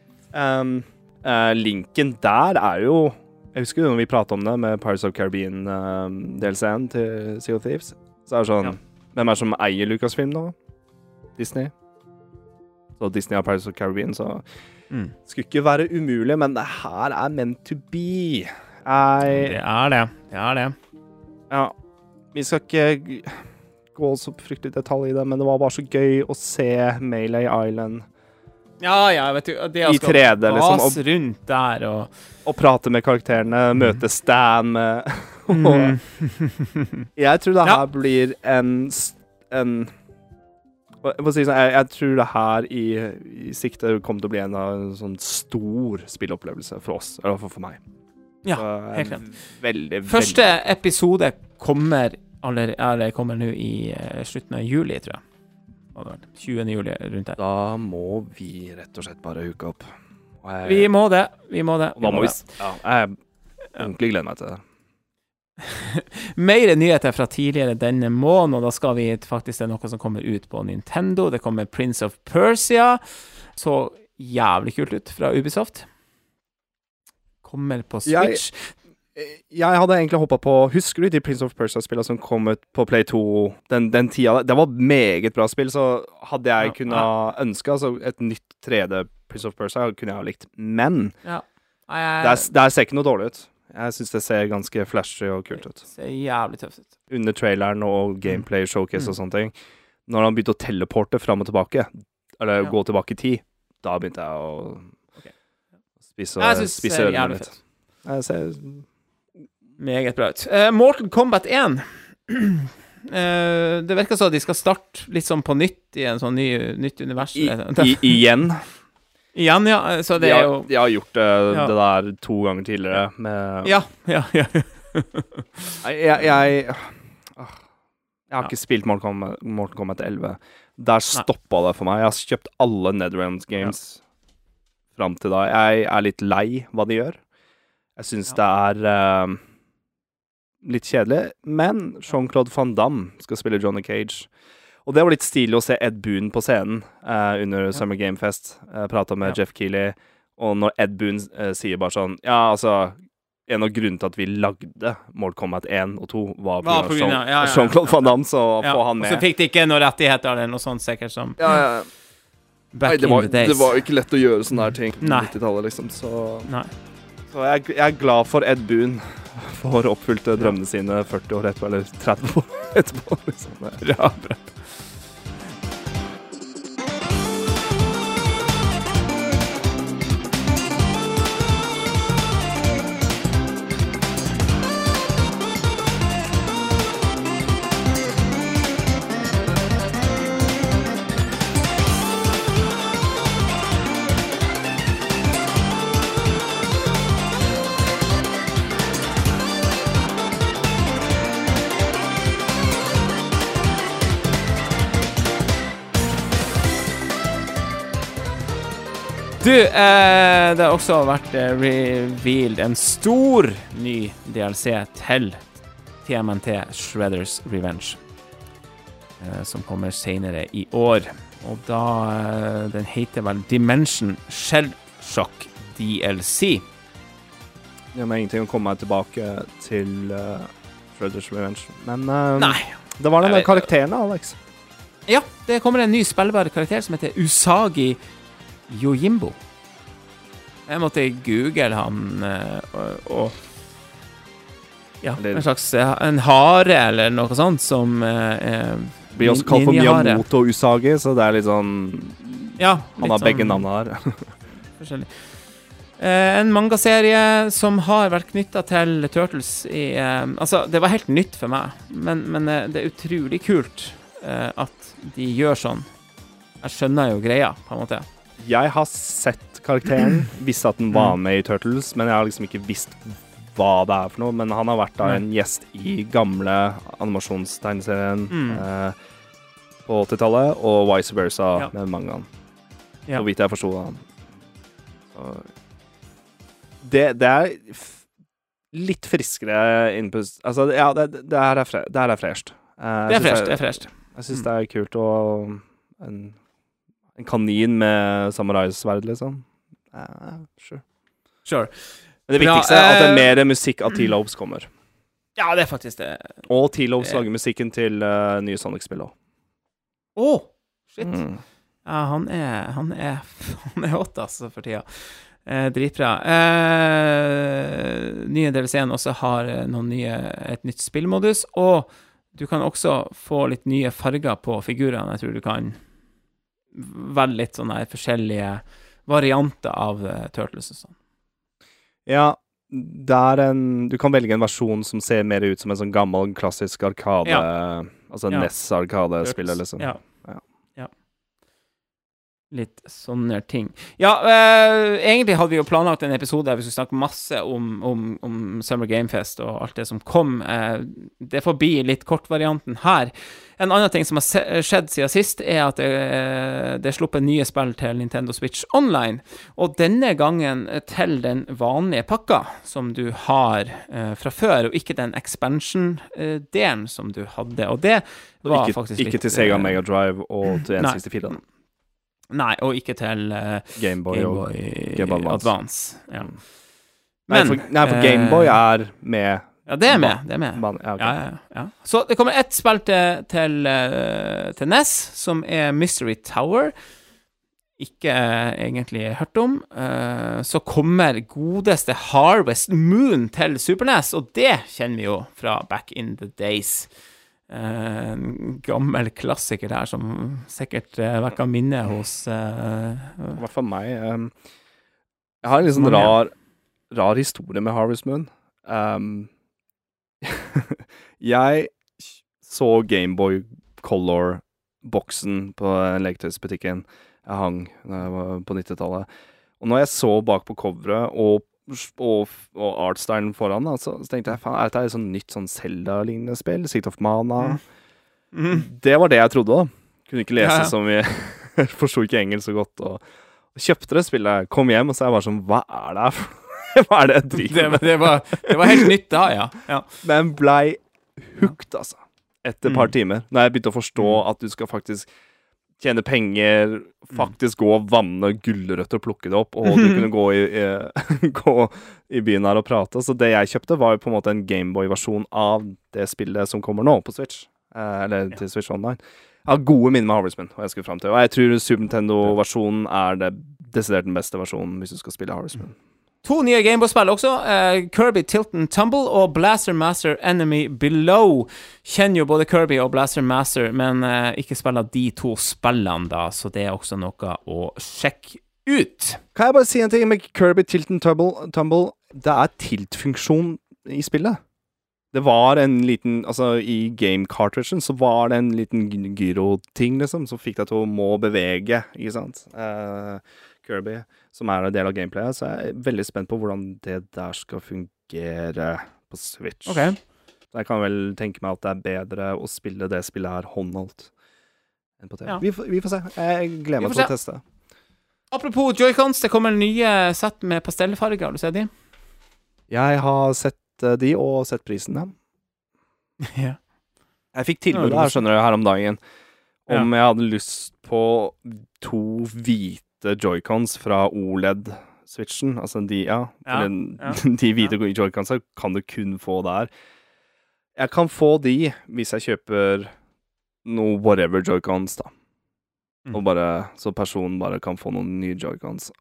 um, uh, Linken der er jo Jeg husker jo når vi pratet om det med Pirates of Caribbean-delscenen til Sea of Thieves. Så er det sånn Ja. Hvem er det som eier Lucasfilm nå? Disney. Så Disney har Paris of Caribbean, så Mm. skulle ikke være umulig, men det her er meant to be. Jeg Det er det. Det er det. Ja. Vi skal ikke gå så fryktelig detalj i det, men det var bare så gøy å se Melee Island Ja, ja, vet du det I 3D, liksom, Og, rundt der og og prate med karakterene, møte Stan med Mm. [laughs] Jeg tror det Ja. her blir en en si sånn, jeg, jeg tror det her i, i sikte kommer til å bli en, av en sånn stor spillopplevelse for oss, hvert fall for meg. Ja, Så helt klart. Veldig, Første episode kommer aller, eller kommer nå i uh, slutten av juli, tror jeg. Hva hadde det vært? 20. juli, rundt der. Da må vi rett og slett bare hooke opp. Jeg, Vi må det. Vi må det. Vi da må vi. Ja, jeg ordentlig gleder meg til det. [laughs] Mer nyheter fra tidligere denne måneden, og da skal vi faktisk Det er noe som kommer ut på Nintendo. Det kommer Prince of Persia. Så jævlig kult ut fra Ubisoft. Kommer på Switch. Jeg hadde egentlig hoppa på Husker du de Prince of Persia-spillene som kom ut på Play 2 den, den tida? Det var meget bra spill, så hadde jeg Ja, kunnet ønske altså, et nytt 3D Prince of Persia kunne jeg ha likt. Men Ja. det, er, det er- ser ikke noe dårlig ut. Jeg syns det ser ganske flashy og kult ut. ser jævlig tøft ut. Under traileren og gameplay showcase Mm. og sånne ting. Når han begynte å teleporte fram og tilbake, eller Ja. gå tilbake i tid, da begynte jeg å okay. spise, Jeg syns det spise ser ørene jævlig litt. Jeg ser Meget bra ut. Uh, Mortal Kombat 1. Uh, [clears throat] det virker som de skal starte litt sånn på nytt i en sånn ny, nytt univers. I, igjen. [laughs] Igjen, ja. eh, Så det de, er jo de har gjort det, Ja. det der to ganger tidligere med Ja, ja, ja. [laughs] Jeg, jeg, jeg, jeg har Ja. ikke spilt Morten Kombat, 11. Der stoppa det for meg. Jeg har kjøpt alle Netherlands Games fram til da. Jeg er litt lei hva de gjør. Jeg syns det er uh, litt kjedelig. Men Jean-Claude van Damme skal spille Johnny Cage. Og det var litt stilig å se Ed Boon på scenen eh, under Summer Game Fest. Uh, Prata med Ja. Jeff Keeley, og når Ed Boon eh, sier bare sånn Ja, altså En av grunnene til at vi lagde Mortal Kombat 1 og 2, var pga. grunn av- ja, ja, ja. Jean-Claude van Damme, så ja. få han Og så fikk de ikke noen rettigheter eller noe sånt, sikkert, som ja, ja. back Nei, det var, in the days. det var jo ikke lett å gjøre sånne her ting på Nei. 90-tallet, liksom. Så, Nei. så jeg, jeg er glad for Ed Boon for oppfylte drømmene sine 40 år etterpå, eller 30 år [laughs] etterpå. Liksom. Ja, Bra, Du, eh, det har også vært eh, revealed en stor ny DLC til TMNT Shredders Revenge. Eh, som kommer senere i år. Og da eh, Den heter vel Dimension Shellshock DLC. Det men ingenting å komme tilbake til uh, Shredders Revenge. Men uh, Nei. det var den karakteren, Alex. Ja, det kommer en ny spillbar karakter som heter Usagi Yojimbo. Jeg måtte google han eh, og, og Ja, en slags eh, En hare eller noe sånt som eh, Blir også kalt for. Miyamoto Usagi, så det er litt sånn Ja, Han litt har begge sånn navnene her. [laughs] forskjellig. Eh, en mangaserie som har vært knytta til Turtles i eh, Altså, det var helt nytt for meg, men, men eh, det er utrolig kult eh, at de gjør sånn. Jeg skjønner jo greia, på en måte. Jeg har sett karakteren, visste at den var med i Turtles, men jeg har liksom ikke visst hva det er for noe. Men han har vært da en gjest i gamle animasjonstegneserien Mm. eh, på 80-tallet, og vice versa Ja. med mangaen. Ja. Så vidt jeg forsto han. Det, det er litt friskere innpust Altså, ja, det, det her er, fre det her er fresht. Eh, Det er fresht. Det er fresht. Jeg syns det er kult å en, en kanin med samuraisverd, liksom. Uh, sure. Sure. Men det viktigste er at det er eh, mer musikk av T-Lobes [clears throat] kommer. Ja, det er faktisk det. Og T-Lobes Det- lager musikken til uh, nye Sonic-spill òg. Å! shit. Mm. Ja, han er Han er, [laughs] han er hot, altså, for tida. Eh, dritbra. Eh, nye DLC-en også har eh, nye, et nytt spillmodus, og du kan også få litt nye farger på figurene. Jeg tror du kan velge litt sånne forskjellige varianter av eh, Turtles og sånn. Ja, det er en Du kan velge en versjon som ser mer ut som en sånn gammel, klassisk arkade Altså Ja. NES-arkadespiller, liksom. Ja. Ja. ja. Litt sånne ting. Ja, eh, egentlig hadde vi jo planlagt en episode der vi skulle snakke masse om, om, om Summer Game Fest og alt det som kom. Eh, det får bli litt kortvarianten her. En annen ting som har skjedd siden sist, er at det, det er sluppet nye spill til Nintendo Switch Online. Og denne gangen til den vanlige pakka som du har eh, fra før, og ikke den expansion-delen som du hadde. Og det var Ikke, faktisk ikke litt til Sega eh, Mega Drive og til Nei. N64, da. Nei, og ikke til uh, Gameboy og Game Boy Advance. Advance. Ja. Nei, for, nei, for Gameboy eh, er med Ja, det er med. Det er med. ja, okay. Ja, ja. Så det kommer ett spill til, til, eh, til NES, som er Mystery Tower. Ikke egentlig hørt om. Uh, så kommer godeste Harvest Moon til Super NES, og det kjenner vi jo fra back in the days. Eh, En gammel klassiker der som sikkert uh, vekker minne hos eh, I hvert fall meg. Jeg har en litt sånn rar, rar historie med Harvest Moon. Um, [laughs] jeg så Gameboy Color-boksen på leketøysbutikken jeg hang på 90-tallet. Og når jeg så bak på coveret og, og, og artstylen foran, da, så, så tenkte jeg faen, er dette et sånn nytt sånn Zelda-lignende spill? Seat of Mana? mm. Det var det jeg trodde, da. Kunne ikke lese Ja, ja. så mye. [laughs] Forsto ikke engelsk så godt. Og, og kjøpte det spillet. Kom hjem, og så er jeg bare sånn Hva er det her [laughs] Hva er det jeg det, driver var- med? det, var, det var helt nytt da, ja. ja. Men blei hooked, altså. Etter et par Mm. timer. Når jeg begynte å forstå at du skal faktisk tjene penger, faktisk gå og vanne gulrøtter og plukke det opp, og du [laughs] kunne gå i, i, [laughs] gå i byen her og prate. Så det jeg kjøpte, var jo på en måte en Gameboy-versjon av det spillet som kommer nå, på Switch. Eh, eller til Switch Online. Jeg har gode minner med Harvestman, og jeg skulle frem til. Og jeg tror Super Nintendo-versjonen er det desidert den beste versjonen hvis du skal spille Harvest Moon. To nye Gameboy-spill også. Uh, Kirby Tilton Tumble og Blaster Master Enemy Below. Kjenner jo både Kirby og Blaster Master, men uh, ikke spiller de to spillene, da, så det er også noe å sjekke ut. Kan jeg bare si en ting med Kirby Tilton Tumble? Tumble? Det er tilt-funksjon i spillet. Det var en liten Altså, i game cartridgen så var det en liten gy- gyro-ting, liksom, som fikk deg til å må bevege, ikke sant? Eh, Kirby, som er en del av gameplayet. Så jeg er veldig spent på hvordan det der skal fungere på Switch. Okay. Så jeg kan vel tenke meg at det er bedre å spille det spillet her håndholdt enn på TV. Ja. Vi, får, vi får se. Jeg gleder meg til å teste. Apropos joycons, det kommer nye sett med pastellfarger. Har du sett de? Jeg har sett eh, de, og sett prisen, ja. [laughs] ja. Jeg fikk tilbud det her, skjønner du, her om dagen. Om jeg hadde lyst på to hvite joycons fra OLED-switchen. Altså de, ja. Ja, den, ja, [laughs] de hvite joyconsa kan du kun få der. Jeg kan få de hvis jeg kjøper noe whatever joycons, da. Mm. Og bare, så personen bare kan få noen nye joycons.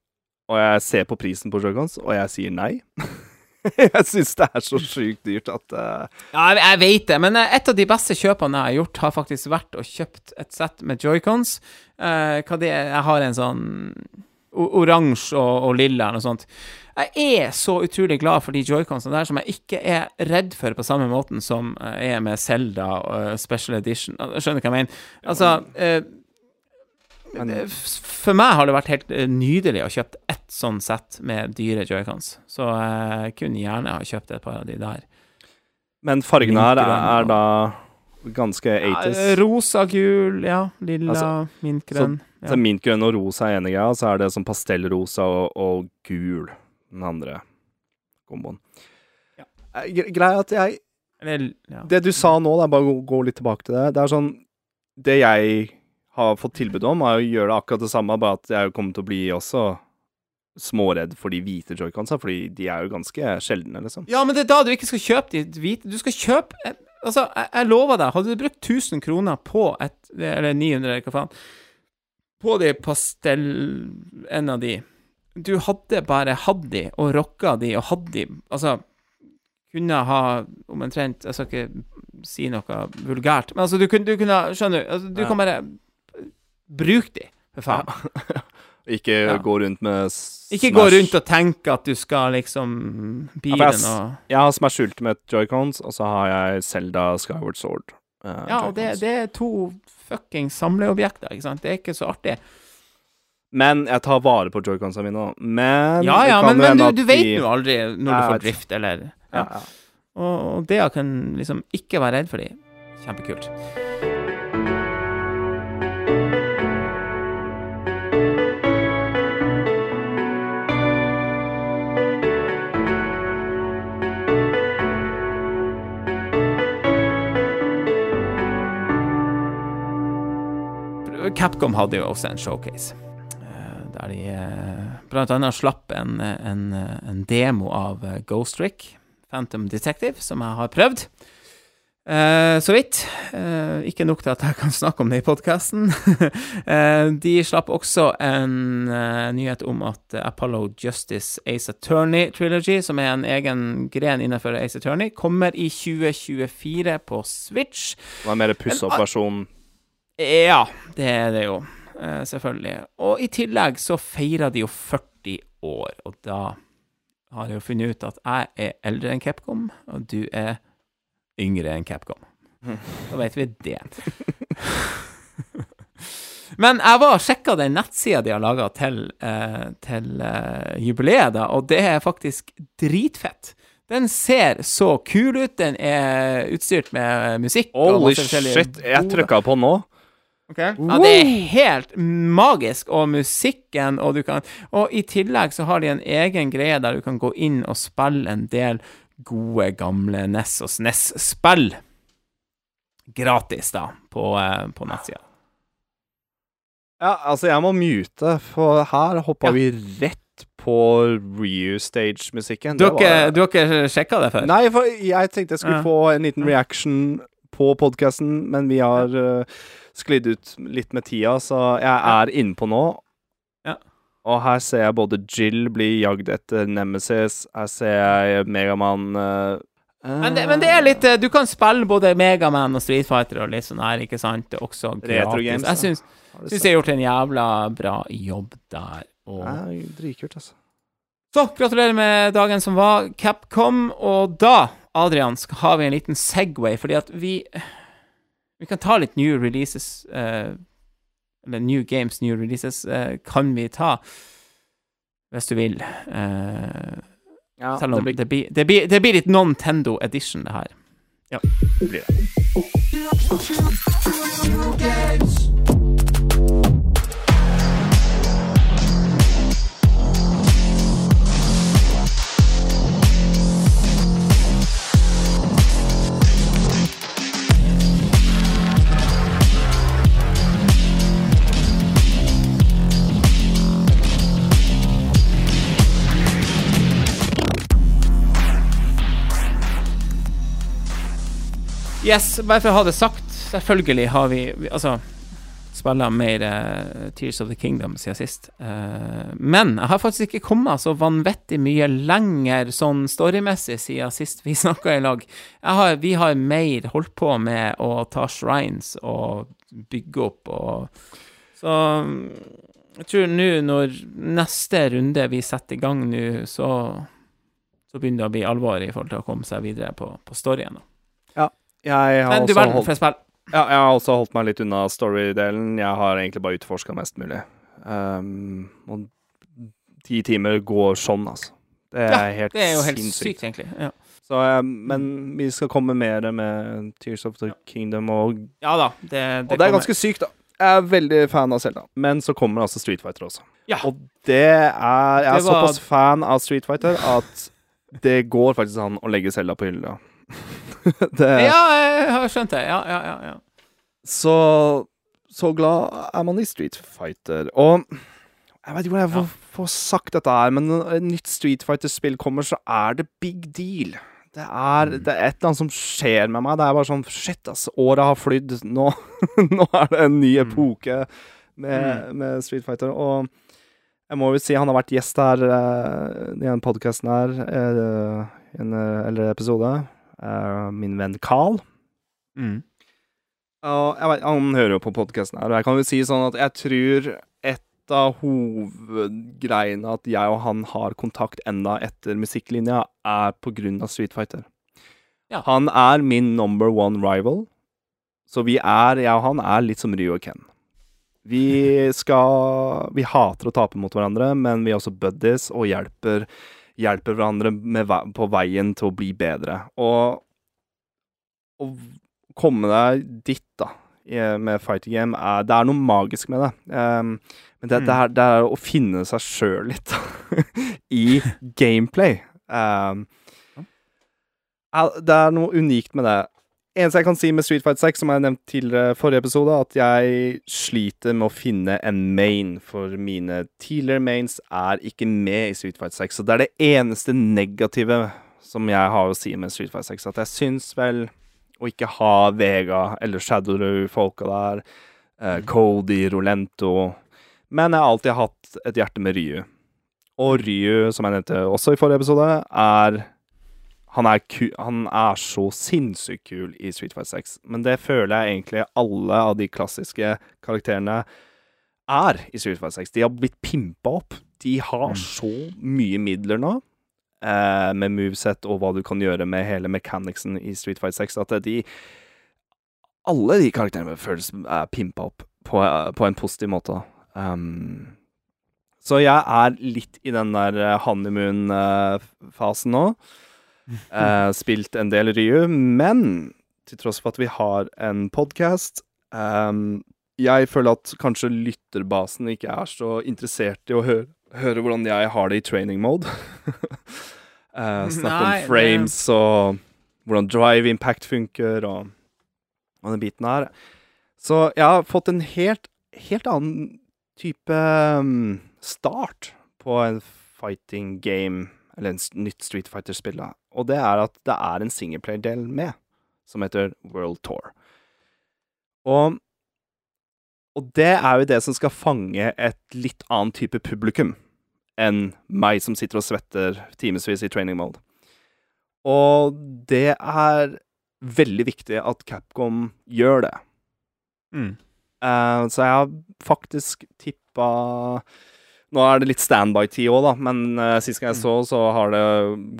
Og jeg ser på prisen på joycons, og jeg sier nei. [laughs] [laughs] jeg syns det er så sjukt dyrt at uh... Ja, jeg, vet det, men eh, et av de beste kjøpene jeg har gjort, har faktisk vært å kjøpt et sett med joycons. Uh, hva det er Jeg har en sånn oransje og, og lilla eller noe sånt. Jeg er så utrolig glad for de joyconsene der, som jeg ikke er redd for på samme måten som jeg er med Zelda og Special Edition. Skjønner du hva jeg mener? Altså eh, Men- eh, For meg har det vært helt eh, nydelig å kjøpe ett sånn sett med dyre joycons. Så jeg kunne gjerne ha kjøpt et par av de der. Men fargene her er, er da ganske 80s. rosa, gul, ja. Lilla, Altså, mintgrønn. Så ja. Mintgrønn og rosa er enige, og så er det sånn pastellrosa og, og gul den andre komboen. Ja. Eh, Greia at jeg Eller, ja. Det du sa nå, er bare gå, gå litt tilbake til det. Det er sånn Det jeg har fått tilbud om, er å gjøre det akkurat det samme, bare at jeg kommer til å bli også småredd for de hvite joyconsa, fordi de er jo ganske sjeldne, liksom. ja, men det er da du ikke skal kjøpe de hvite. Du skal kjøpe eh, Altså, jeg, jeg lover deg, hadde du brukt 1000 kroner på et Eller 900, eller hva faen På de pastell... En av de du hadde bare hatt de og rocka de og hatt de Altså, kunne ha omtrent Jeg skal ikke si noe vulgært, men altså, du kunne, du kunne Skjønner du? Altså, du Ja. kan bare bruke de, for faen. [laughs] Ikke Ja. gå rundt med Smash Ikke gå rundt og tenke at du skal liksom Ja, for jeg noe Jeg har Smash Ultimate Joy-Cons, og så har jeg Zelda Skyward Sword. Uh, Ja, og det, det er to fucking samleobjekter, ikke sant? Det er ikke så artig. Men jeg tar vare på joyconsene mine nå. Men Ja, ja, men, men du, du vet de- jo aldri når du får drift, eller ja, ja. ja. Og, og det kan liksom ikke være redd for de. Kjempekult. Capcom hadde jo også en showcase. eh, Der de eh, blant annet slapp en, en, en demo av eh, Ghost Rick, Phantom Detective, som jeg har prøvd. Eh, så vidt. Eh, ikke nok til at jeg kan snakke om det i podkasten. [laughs] de slapp også en eh, nyhet om at Apollo Justice Ace Attorney Trilogy, som er en egen gren innenfor Ace Attorney, kommer i 2024 på Switch. Det var mer pussa opp versjon. Ja, det er det jo. eh, selvfølgelig. Og i tillegg så feirer de jo 40 år, og da har jeg jo funnet ut at jeg er eldre enn Capcom, og du er yngre enn Capcom. [laughs] Da vet vi det. [laughs] Men jeg var og sjekka den nettsida de har laga til, eh, til eh, jubileet, da, og det er faktisk dritfett. Den ser så kul ut. Den er utstyrt med musikk. Holy shit, jeg trykka på nå. Ja, det er helt magisk, og musikken, og du kan Og i tillegg så har de en egen greie der du kan gå inn og spille en del gode, gamle NES og SNES-spill. Gratis, da, på, eh, på nettsida. Ja, altså, jeg må mute, for her hoppa Ja. vi rett på Reu-stage-musikken. Du, var- du har ikke sjekka det før? Nei, for jeg tenkte jeg skulle Ja. få en liten reaction på podkasten, men vi har uh, sklidd ut litt med tida, så jeg er innpå nå. Ja. Og her ser jeg både Jill bli jagd etter Nemesis, her ser jeg Megaman uh, Men det, men det er litt eh, Du kan spille både Megaman og Street Fighter og litt sånn her, ikke sant? Også Retro gratis. games. Jeg syns, syns jeg har gjort en jævla bra jobb der. Og Dritkult, altså. Så gratulerer med dagen som var, Capcom. Og da, Adrian, skal, har vi en liten Segway, fordi at vi Vi kan ta litt new releases uh, Eller new games, new releases, uh, kan vi ta. Hvis du vil. Uh, Ja, selv om det det blir, blir, det, blir, det blir litt Nintendo edition, det her. Ja, det blir det. Yes, bare for å ha det sagt, selvfølgelig har vi, vi Altså, spiller mer uh, Tears of the Kingdom siden sist. Uh, men jeg har faktisk ikke kommet så vanvittig mye lenger sånn storymessig siden sist vi [laughs] snakka i lag. Har, vi har mer holdt på med å ta shrines og bygge opp og Så jeg tror nå når neste runde vi setter i gang nå, så så begynner det å bli alvor i forhold til å komme seg videre på, på storyen. da. Jeg har, Men du verden for et spill. ja, jeg har også holdt meg litt unna story-delen. Jeg har egentlig bare utforska mest mulig. Um, og ti timer går sånn, altså. Det er Ja, helt Det er jo helt sinnssykt. sykt, egentlig. Ja. Så, um, men vi skal komme mer med Tears of the Kingdom, og, Ja da, det, det, og det er kommer. ganske sykt, da. Jeg er veldig fan av Zelda, men så kommer altså Street Fighter også. Ja. Og det er Jeg er var- såpass fan av Street Fighter at det går faktisk an å legge Zelda på hylla. [laughs] det, Ja, jeg har skjønt det. Ja, ja, ja. ja. Så Så glad er man i Street Fighter. Og jeg vet ikke hvordan jeg får, får sagt dette her, men når et nytt Street Fighter-spill kommer, så er det big deal. Det er, det er et eller annet som skjer med meg. Det er bare sånn Shit, ass. Året har flydd. Nå, [laughs] nå er det en ny epoke med, med Street Fighter. Og Jeg må jo si han har vært gjest her uh, i den podkasten her, uh, en uh, eller episode. Eh, min venn Carl. Mm. Og jeg vet, han hører jo på podkasten her, og jeg kan jo si sånn at jeg tror et av hovedgreiene at jeg og han har kontakt enda etter musikklinja, er på grunn av Street Fighter. Ja. Han er min number one rival, så vi er, jeg og han er litt som Ryo og Ken. Vi [laughs] skal Vi hater å tape mot hverandre, men vi er også buddies og hjelper, hjelper hverandre med, ve- på veien til å bli bedre. Og å komme deg dit, da, med fighting game, er, det er noe magisk med det. Um, men det, det, er, det er å finne seg sjøl litt [laughs] i gameplay. Um, det er noe unikt med det. Eneste jeg kan si med Street Fight 6, som jeg nevnte tidligere forrige episode, at jeg sliter med å finne en main, for mine tidligere mains er ikke med i Street Fight 6. Så det er det eneste negative som jeg har å si med Street Fight 6. At jeg syns vel å ikke ha Vega eller Shadowroo-folka der, eh, Cody, Rolento Men jeg har alltid hatt et hjerte med Ryu. Og Ryu, som jeg nevnte også i forrige episode, er han er, han er så sinnssykt kul i Street Fight 6, men det føler jeg egentlig alle av de klassiske karakterene er i Street Fight 6. De har blitt pimpa opp. De har så mye midler nå, eh, med moveset og hva du kan gjøre med hele mechanicsen i Street Fight 6, at de Alle de karakterene føles er pimpa opp på, på en positiv måte. Um, så jeg er litt i den der eh, honeymoon-fasen nå. Eh, spilt en del Ryu, men til tross for at vi har en podkast Jeg føler at kanskje lytterbasen ikke er så interessert i å høre, høre hvordan jeg har det i training mode. [laughs] Snakke Nei, om frames og hvordan drive impact funker og, og den biten her. Så jeg har fått en helt, helt annen type um, start på en fighting game, eller en nytt Street Fighter-spill, da. Og det er at det er en singleplayer-del med, som heter World Tour. Og, og det er jo det som skal fange et litt annen type publikum enn meg som sitter og svetter timevis i training mode. Og det er veldig viktig at Capcom gjør det. Mm. Uh, så jeg har faktisk tippa Nå er det litt standby-tid òg, da, men uh, sist gang jeg så, så har det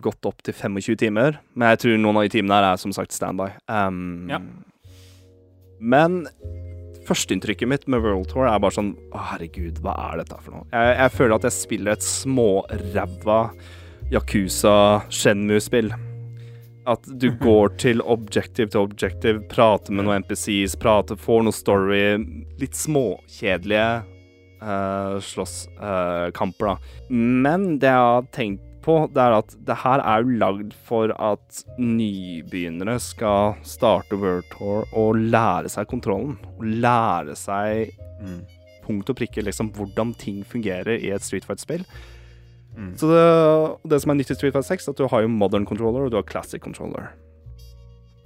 gått opp til 25 timer. Men jeg tror noen av de timene her er som sagt standby. Um, Ja. Men førsteinntrykket mitt med World Tour er bare sånn Å, herregud, hva er dette for noe? Jeg, jeg føler at jeg spiller et småræva Yakuza Shenmue-spill. At du går til objective til objective, prater med noen NPCs, prater, får noe story. Litt småkjedelige uh, slåsskamper, da. Men det jeg har tenkt på, det er at det her er jo lagd for at nybegynnere skal starte World Tour og lære seg kontrollen. Og lære seg punkt og prikke liksom hvordan ting fungerer i et Street Fight-spill. Så det, det som er nytt i Street Fighter 6, er at du har jo modern controller og du har classic controller.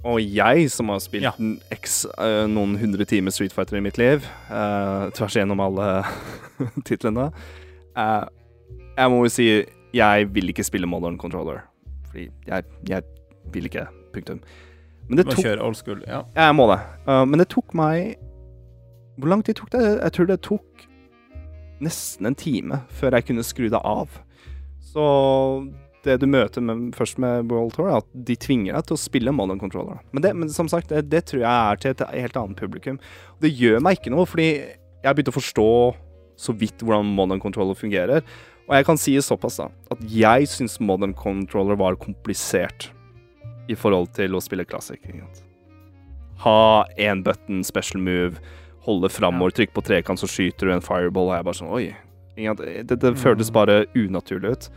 Og jeg, som har spilt Ja. x, eh, noen hundre timer Street Fighter i mitt liv, uh, tvers igjennom alle [laughs] titlene uh, Jeg må jo si jeg vil ikke spille modern controller. Fordi jeg, jeg vil ikke. Punktum. Men det tok old school. Ja. jeg må det. Men det tok meg Hvor lang tid tok det? Jeg tror det tok nesten en time før jeg kunne skru det av. Så det du møter med, først med World Tour, er at de tvinger deg til å spille modern controller. Men, det, men som sagt, det, det tror jeg er til et helt annet publikum. Det gjør meg ikke noe, fordi jeg har begynt å forstå så vidt hvordan modern controller fungerer. Og jeg kan si såpass, da, at jeg syns modern controller var komplisert i forhold til å spille classic. Ha én button, special move, holde framover, trykk på trekant, så skyter du en fireball, og jeg bare sånn Oi. Det, det føltes bare unaturlig ut.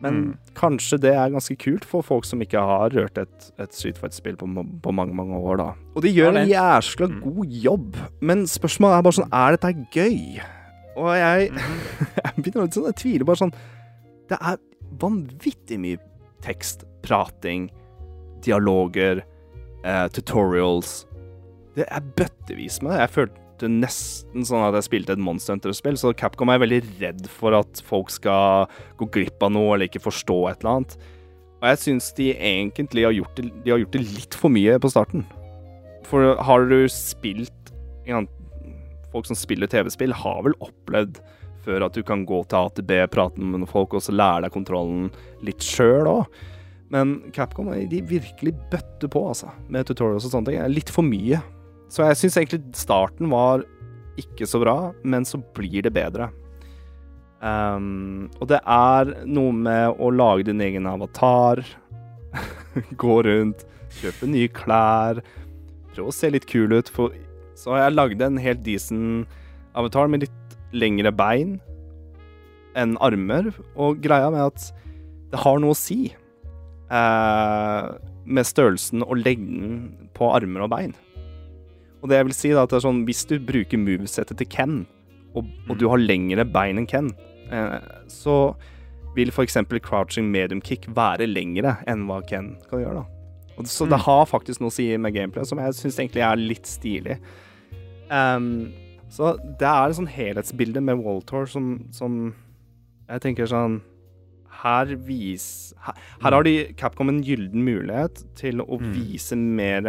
Men Mm. kanskje det er ganske kult for folk som ikke har rørt et, et Street Fight-spill på, på mange, mange år, da. Og de gjør en jæskla Mm. god jobb, men spørsmålet er bare sånn Er dette gøy? Og jeg, mm. [laughs] jeg begynner litt sånn Jeg tviler bare sånn Det er vanvittig mye tekst, prating, dialoger, eh, tutorials Det er bøttevis med det. Jeg følte følte nesten sånn at jeg spilte et Monster Hunter-spill, så Capcom er veldig redd for at folk skal gå glipp av noe eller ikke forstå et eller annet. Og jeg syns de egentlig har gjort, det, de har gjort det litt for mye på starten. For har du spilt ja, Folk som spiller TV-spill, har vel opplevd før at du kan gå til AtB, prate med noen folk og så lære deg kontrollen litt sjøl òg. Men Capcom de virkelig bøtter på, altså, med tutorials og sånne ting. Litt for mye. Så jeg syns egentlig starten var ikke så bra, men så blir det bedre. Um, og det er noe med å lage din egen avatar. [laughs] Gå rundt, kjøpe nye klær. Prøve å se litt kul ut. For, så har jeg lagd en helt decent avatar med litt lengre bein enn armer. Og greia med at det har noe å si eh, med størrelsen og lengden på armer og bein. Og det jeg vil si da, at det er sånn, Hvis du bruker movesettet til Ken, og, og du har lengre bein enn Ken, eh, så vil f.eks. crouching medium kick være lengre enn hva Ken kan gjøre. da. Og så det har faktisk noe å si med gameplay, som jeg syns egentlig er litt stilig. Um, så det er et sånn helhetsbilde med Waltor som, som jeg tenker sånn her, vis, her, her har de Capcom en gyllen mulighet til å vise mer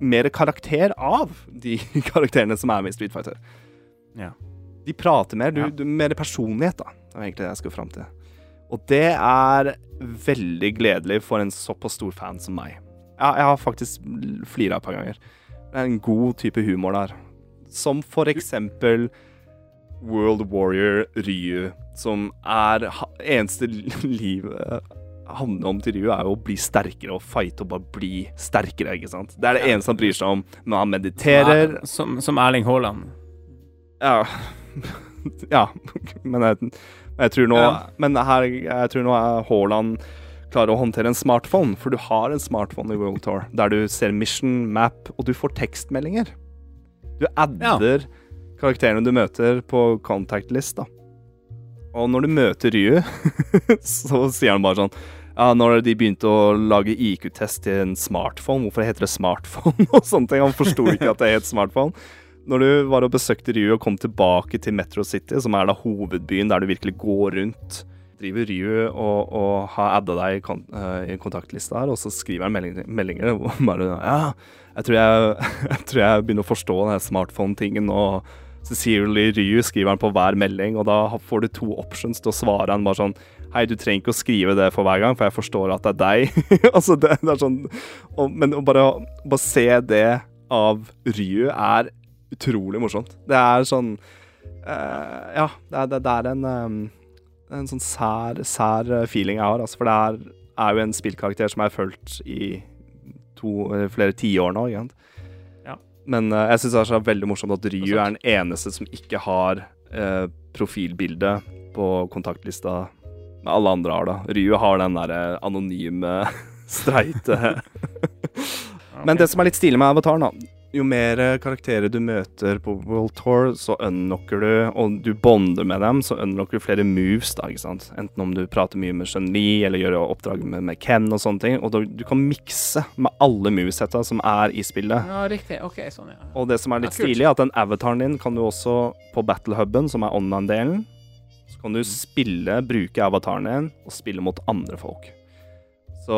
Mer karakter av de [laughs] karakterene som er med i Street Fighter. Ja. De prater mer. Du, du, mer personlighet, da. Det var egentlig det jeg skulle fram til. Og det er veldig gledelig for en såpass stor fan som meg. Jeg, jeg har faktisk flira et par ganger. Det er en god type humor der. Som for eksempel World Warrior Ryu, som er Eneste [laughs] livet handler om til Ryu, er jo å bli sterkere og fighte og bare bli sterkere, ikke sant. Det er det eneste han bryr seg om. når han mediterer. Som, som Erling Haaland. Ja. [laughs] ja. Men jeg, jeg tror nå Ja. Men her, jeg tror nå er Haaland klarer å håndtere en smartphone, for du har en smartphone i World Tour der du ser mission, map, og du får tekstmeldinger. Du adder karakterene du møter på contact list, da. Og når du møter Ryu, [laughs] så sier han bare sånn Ja, når de begynte å lage IQ-test til en smartphone, hvorfor heter det smartphone? [laughs] og sånne ting. Han forsto ikke at det het smartphone. Når du var og besøkte Ryu og kom tilbake til Metro City, som er da hovedbyen der du virkelig går rundt, driver Ryu og, og har adda deg i, kon kontaktliste i kontaktlista her, og så skriver han meldinger, hvor [laughs] bare Ja, jeg tror jeg, jeg tror jeg begynner å forstå den smartphone-tingen, og Cecilie Ryu skriver han på hver melding, og da får du to options til å svare han bare sånn Hei, du trenger ikke å skrive det for hver gang, for jeg forstår at det er deg. [laughs] altså, det, det er sånn og, Men å bare, bare se det av Ryu er utrolig morsomt. Det er sånn uh, Ja, det er, det, er en um, en sånn sær, sær feeling jeg har, altså, for det er, er jo en spillkarakter som jeg har fulgt i to, eh, flere tiår nå. Ja. Men uh, jeg syns det er veldig morsomt at Ryu er den eneste som ikke har uh, profilbilde på kontaktlista med alle andre har, da. Ryu har den derre anonyme, [laughs] streite [laughs] Men det som er litt stilig med avataren, da jo mer karakterer du møter på World Tour, så unlocker du, og du bonder med dem, så unlocker du flere moves, da, ikke sant. Enten om du prater mye med Chun-Li, eller gjør oppdrag med, med Ken og sånne ting. Og da, du kan mikse med alle movesetta som er i spillet. Ja, riktig. OK, sånn, ja. Og det som er litt Ja, stilig, er at den avataren din kan du også på Battlehuben, som er online-delen, så kan du spille, bruke avataren din og spille mot andre folk. Så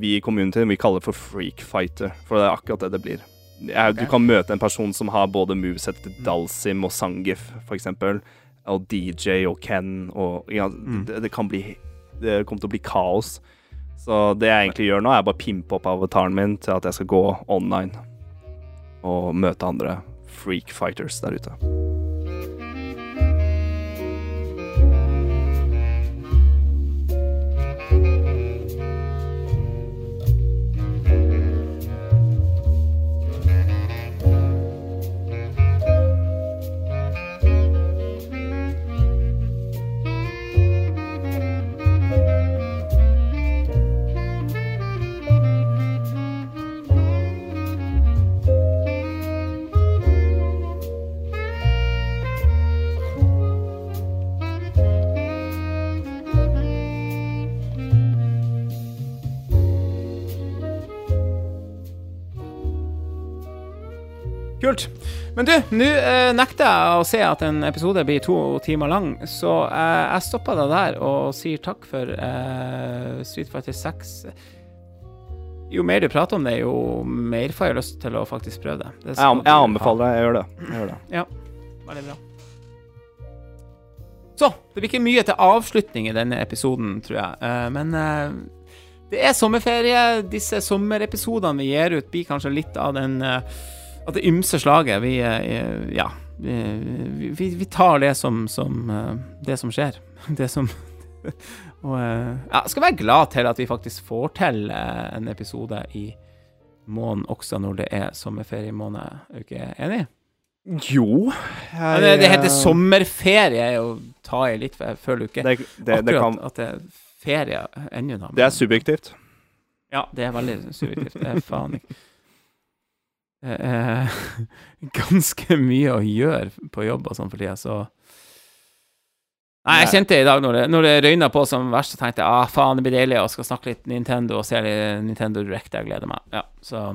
vi i communityen vi kaller det for freak fighter, for det er akkurat det det blir. Jeg, Du kan møte en person som har både movesettet til Dalsim og Sangif, eksempel, og DJ og Ken, og ja, det, det kan bli Det kommer til å bli kaos. Så det jeg egentlig gjør nå, er bare pimpe opp avataren min til at jeg skal gå online og møte andre freak fighters der ute. Kult. Men du, nå eh, nekter jeg å se at en episode blir to timer lang, så eh, jeg stopper deg der og sier takk for eh, Street Fighter 6. Jo mer du prater om det, jo mer får jeg lyst til å faktisk prøve det. det Jeg, jeg anbefaler det. Jeg gjør det. Jeg gjør det. Ja, veldig bra. Så, det blir ikke mye til avslutning i denne episoden, tror jeg. Eh, men eh, det er sommerferie. Disse sommerepisodene vi gir ut, blir kanskje litt av den eh, Av det ymse slaget. Vi eh, Ja. Vi, vi, vi tar det som, som eh, Det som skjer. [laughs] Det som [laughs] Og eh, ja, skal være glad til at vi faktisk får til eh, en episode i måneden også når det er sommerferiemåned. Er du ikke enig? Jo jeg, det, det heter sommerferie, er å ta i litt, for jeg føler jo ikke Det, det, akkurat kan, at det er ferie ennå. det er subjektivt. Ja, det er veldig subjektivt. Det er faen ikke Er [laughs] ganske mye å gjøre på jobb og sånn for tida, så Nei, jeg kjente det i dag når det, når det røyna på som verst, så tenkte jeg ah, faen, det blir deilig å skal snakke litt Nintendo og se litt Nintendo Direct. Jeg gleder meg. Ja, så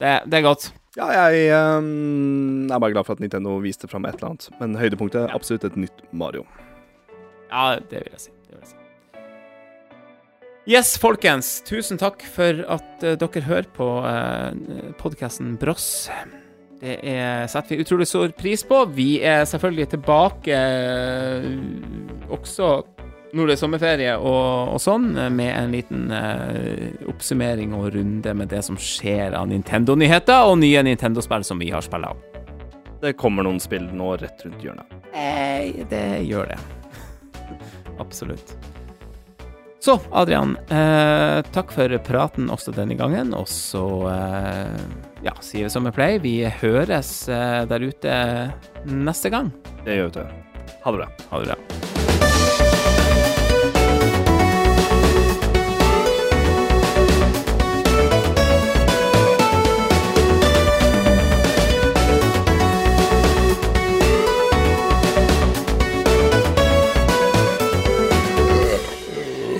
det, det er godt. Ja, jeg um, er bare glad for at Nintendo viste fram et eller annet. Men høydepunktet er absolutt et nytt Mario. Ja, det vil jeg si. Yes, folkens. Tusen takk for at eh, dere hører på uh, podkasten Bross. Det er, setter vi utrolig stor pris på. Vi er selvfølgelig tilbake uh, også når det er sommerferie og, og sånn, eh, med en liten uh, oppsummering og runde med det som skjer av Nintendo-nyheter og nye Nintendo-spill som vi har spilla av. Det kommer noen spill nå rett rundt hjørnet. Eh, det gjør det. [laughs] Absolutt. Så, Adrian, eh, takk for praten også denne gangen. Og så eh, ja, sier vi som vi pleier, vi høres eh, der ute neste gang. Det gjør vi. Ha det bra. Ha det bra.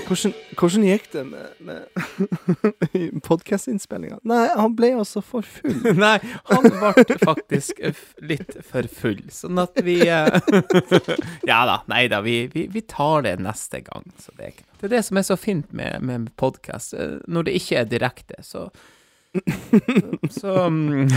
Hvordan, hvordan gikk det med, med [laughs] podkastinnspillinga? Nei, han ble altså for full. [laughs] Nei, han ble faktisk eh, litt for full, sånn at vi eh, [laughs] Ja da, nei da, vi, vi, vi tar det neste gang. Så det, er det er det som er så fint med, med podkast. Når det ikke er direkte, så Så mm,